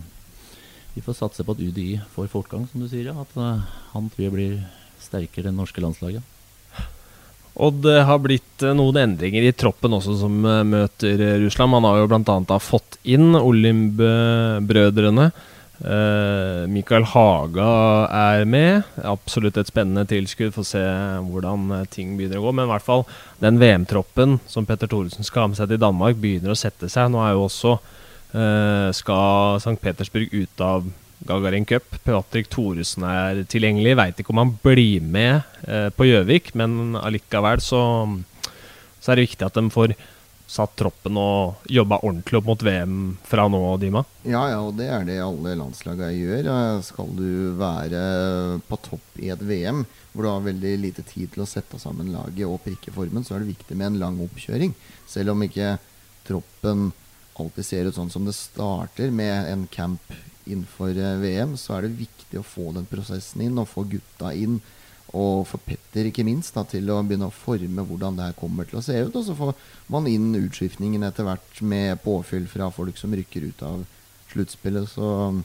[SPEAKER 2] vi får satse på at UDI får fortgang, som du sier. Ja. At eh, han tror jeg blir sterkere enn norske landslaget.
[SPEAKER 1] Og det har blitt eh, noen endringer i troppen også som eh, møter eh, Russland. Man har jo bl.a. fått inn Olimb-brødrene. Eh, Mikael Haga er med. Absolutt et spennende tilskudd. Får se hvordan eh, ting begynner å gå. Men i hvert fall den VM-troppen som Petter Thoresen skal ha med seg til Danmark, begynner å sette seg. Nå er jo også uh, skal St. Petersburg ut av Gagarin Cup. Patrick Thoresen er tilgjengelig. Veit ikke om han blir med uh, på Gjøvik, men allikevel så, så er det viktig at de får satt troppen og jobba ordentlig opp mot VM fra nå, Dima.
[SPEAKER 3] Ja, ja, og det er det alle landslagene gjør. Eh, Skal du være på topp i et VM, hvor du har veldig lite tid til å sette sammen laget og prikke formen, så er det viktig med en lang oppkjøring. Selv om ikke troppen alltid ser ut sånn som det starter med en camp innenfor eh, VM, så er det viktig å få den prosessen inn og få gutta inn. Og for Petter ikke minst da, til å begynne å forme hvordan det her kommer til å se ut. Og så får man inn utskiftningen etter hvert med påfyll fra folk som rykker ut av sluttspillet. Så um,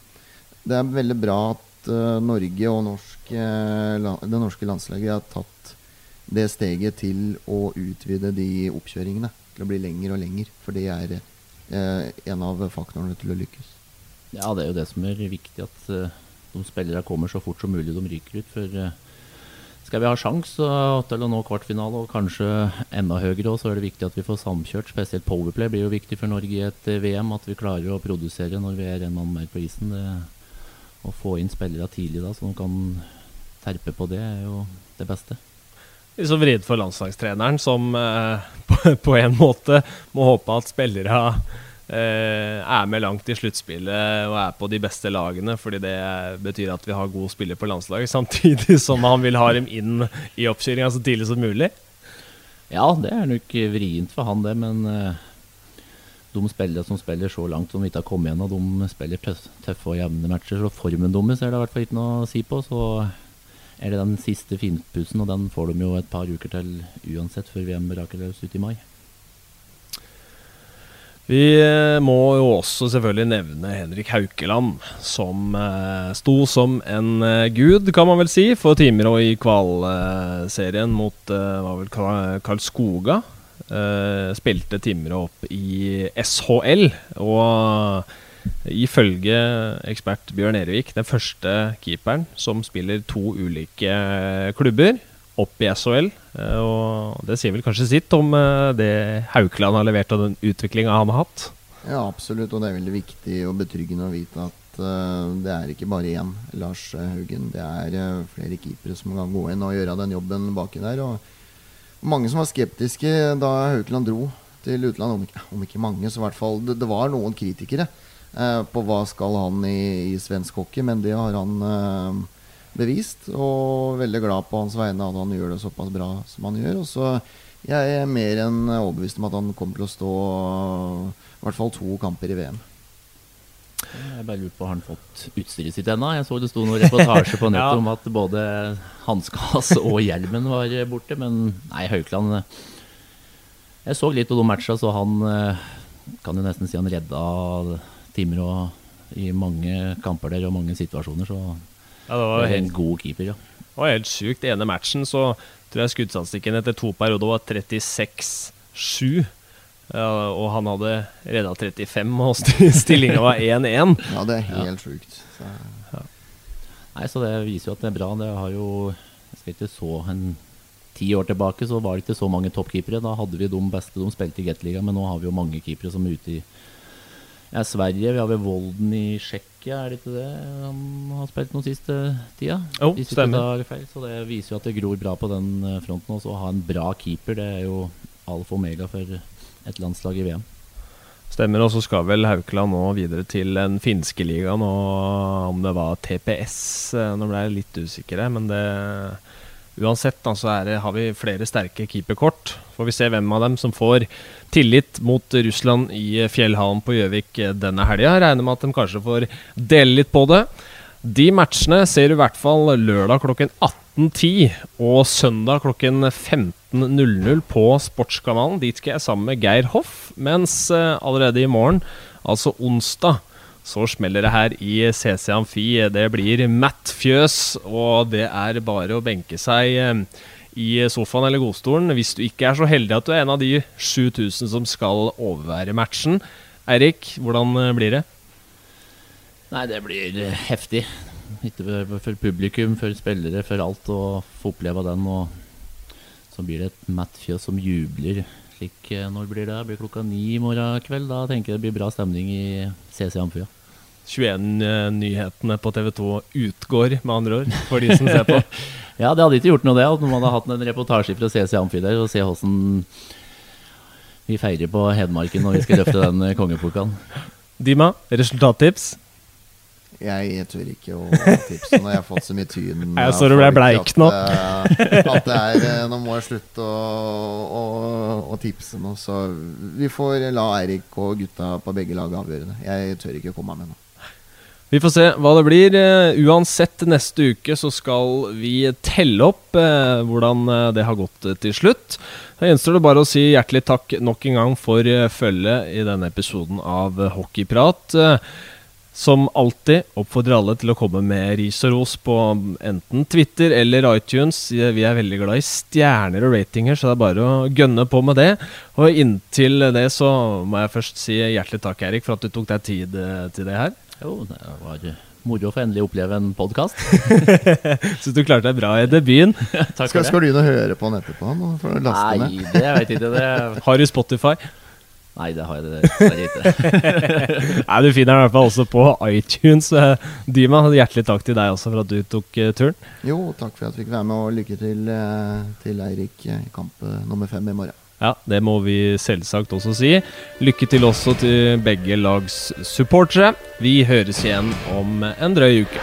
[SPEAKER 3] det er veldig bra at uh, Norge og norsk, uh, det norske landslaget har tatt det steget til å utvide de oppkjøringene til å bli lenger og lenger. For det er uh, en av faktorene til å lykkes.
[SPEAKER 2] Ja, det er jo det som er viktig, at eh, de spillerne kommer så fort som mulig de ryker ut. For eh, skal vi ha sjans til å nå kvartfinale, og kanskje enda høyere så er det viktig at vi får samkjørt. Spesielt powerplay blir jo viktig for Norge i et eh, VM. At vi klarer å produsere når vi er en mann mer på isen. Det, å få inn spillere tidlig da, så de kan terpe på det, er jo det beste.
[SPEAKER 1] Litt så vridd for landslagstreneren, som eh, på, på, en måte må håpe at spillere eh, er med langt i sluttspillet og er på de beste lagene, fordi det betyr at vi har gode spillere på landslaget, samtidig som han vil ha dem inn i oppkjøringa så tidlig som mulig.
[SPEAKER 2] Ja, det er nok vrient for han, det, men eh, de spillere som spiller så langt som vi ikke har kommet igjen, og de spiller tøffe og jevne matcher, så formen deres er det i hvert fall ikke noe å si på. Så er det den siste finpussen, og den får de jo et par uker til uansett før VM braker løs ut i mai.
[SPEAKER 1] Vi eh, må jo også selvfølgelig nevne Henrik Haukeland, som eh, sto som en eh, gud, kan man vel si, for Timrå i kvalserien mot var vel Karl Skoga. Eh, spilte timer opp i SHL, og ifølge ekspert Bjørn Erevik den første keeperen som spiller to ulike klubber opp i SHL. Eh, og det sier vel kanskje sitt om eh, det Haukeland har levert og den utviklinga han har hatt?
[SPEAKER 3] Ja, absolutt. Og det er veldig viktig og betryggende å vite at uh, det er ikke bare én Lars Haugen. Det er flere keepere som kan gå inn og gjøre den jobben baki der. Og mange som var skeptiske da Haukeland dro til utlandet. Om ikke, mange, så i hvert fall det, var noen kritikere på hva skal han i, i svensk hockey, men det har han bevist. Og veldig glad på hans vegne at han gjør det såpass bra som han gjør. Og så jeg er mer enn overbevist om at han kommer til å stå i hvert fall to kamper i VM.
[SPEAKER 2] Jeg bare lurer på Har han fått utstyret sitt ennå? Jeg så det sto noen reportasjer på nettet ja. om at både hanskas og hjelmen var borte. Men nei, Haukeland Jeg så litt av de matcha, så han kan jo nesten si han redda Timrå i mange kamper der og mange situasjoner. Så ja, det var helt, en god keeper, ja.
[SPEAKER 1] Det var helt sjukt. ene matchen så tror jeg skuddstatistikken etter to perioder var 36-7. Ja, og han hadde redda 35, og stillinga var 1-1.
[SPEAKER 3] Ja, det er helt ja. sjukt. Så.
[SPEAKER 2] Ja. Nei, så det viser jo at det er bra. Det har jo Jeg skal ikke så en ti år tilbake så var det ikke så mange toppkeepere. Da hadde vi de beste. De spilte i Gateligaen, men nå har vi jo mange keepere som er ute i ja, Sverige. Vi har vel Volden i Tsjekkia, er det ikke det han har spilt noen siste tida?
[SPEAKER 1] Jo, oh, stemmer.
[SPEAKER 2] Feil, så det viser jo at det gror bra på den eh, fronten. også. å ha en bra keeper, det er jo alfa og omega for et landslag i VM.
[SPEAKER 1] Stemmer, og så skal vel Haukeland nå videre til den finske ligaen, og om det var TPS eh, Nå ble jeg litt usikker, men det Uansett da, så det, har vi flere sterke keeperkort. Får vi se hvem av dem som får tillit mot Russland i Fjellhallen på Gjøvik denne helga. Regner med at de kanskje får dele litt på det. De matchene ser du i hvert fall lørdag klokken 18.10 og søndag klokken 15.00 på Sportskanalen. Dit skal jeg sammen med Geir Hoff, mens eh, allerede i morgen, altså onsdag, så smeller det her i CC Amfi. Det blir matt fjøs, og det er bare å benke seg eh, i sofaen eller godstolen hvis du ikke er så heldig at du er en av de 7000 som skal overvære matchen. Eirik, hvordan eh, blir det?
[SPEAKER 2] Nei, det blir eh, heftig. Ikke for publikum, for spillere, for alt. Å få oppleve den. Og så blir det et matt fjøs som jubler. Slik, når blir det? Blir klokka ni i morgen kveld? Da tenker jeg det blir bra stemning i CC Amfia.
[SPEAKER 1] 21-nyhetene på TV2 utgår, med andre ord, for de som ser på.
[SPEAKER 2] ja, det hadde ikke gjort noe, det, at man hadde hatt en reportasje fra CC Amfi der og se hvordan vi feirer på Hedmarken når vi skal løfte den eh, kongepokalen.
[SPEAKER 1] Dima, resultattips?
[SPEAKER 3] Jeg, jeg, tør ikke å tipse når jeg har fått så mye tyn.
[SPEAKER 1] Jeg så du ble bleik nå.
[SPEAKER 3] At, eh, at det er, eh, nå må jeg slutte å, å, å, tipse nå. Så vi får la Eirik og gutta på begge lag avgjøre det. Jeg tør ikke å komme med noe.
[SPEAKER 1] Vi får se hva det blir. Uh, uansett, neste uke så skal vi telle opp uh, hvordan uh, det har gått til slutt. Da gjenstår det bare å si hjertelig takk nok en gang for følget i denne episoden av Hockeyprat. Som alltid oppfordrer alle til å komme med ris og ros på enten Twitter eller iTunes. Vi er veldig glad i stjerner og ratinger, så det er bare å gønne på med det. Og inntil det så må jeg først si hjertelig takk, Erik, for at du tok deg tid til det her.
[SPEAKER 2] Jo, det var moro å få endelig oppleve en podkast.
[SPEAKER 1] Syns du klarte deg bra i debuten.
[SPEAKER 2] Takk
[SPEAKER 3] Skal,
[SPEAKER 2] for det.
[SPEAKER 3] skal du inn og høre på den etterpå? Laste ned.
[SPEAKER 2] Nei, det vet jeg ikke. Det,
[SPEAKER 1] Har du Spotify?
[SPEAKER 2] nei, det har jeg dessverre ikke.
[SPEAKER 1] Nei, Du finner den i hvert fall også på iTunes. Eh, Dyma, hjertelig takk til deg også for at du tok eh, turen.
[SPEAKER 3] Jo, takk for at jeg fikk være med, og lykke til eh, til Eirik i kamp nummer fem i morgen.
[SPEAKER 1] Ja, det må vi selvsagt også si. Lykke til også til begge lags supportere. Vi høres igjen om en drøy uke.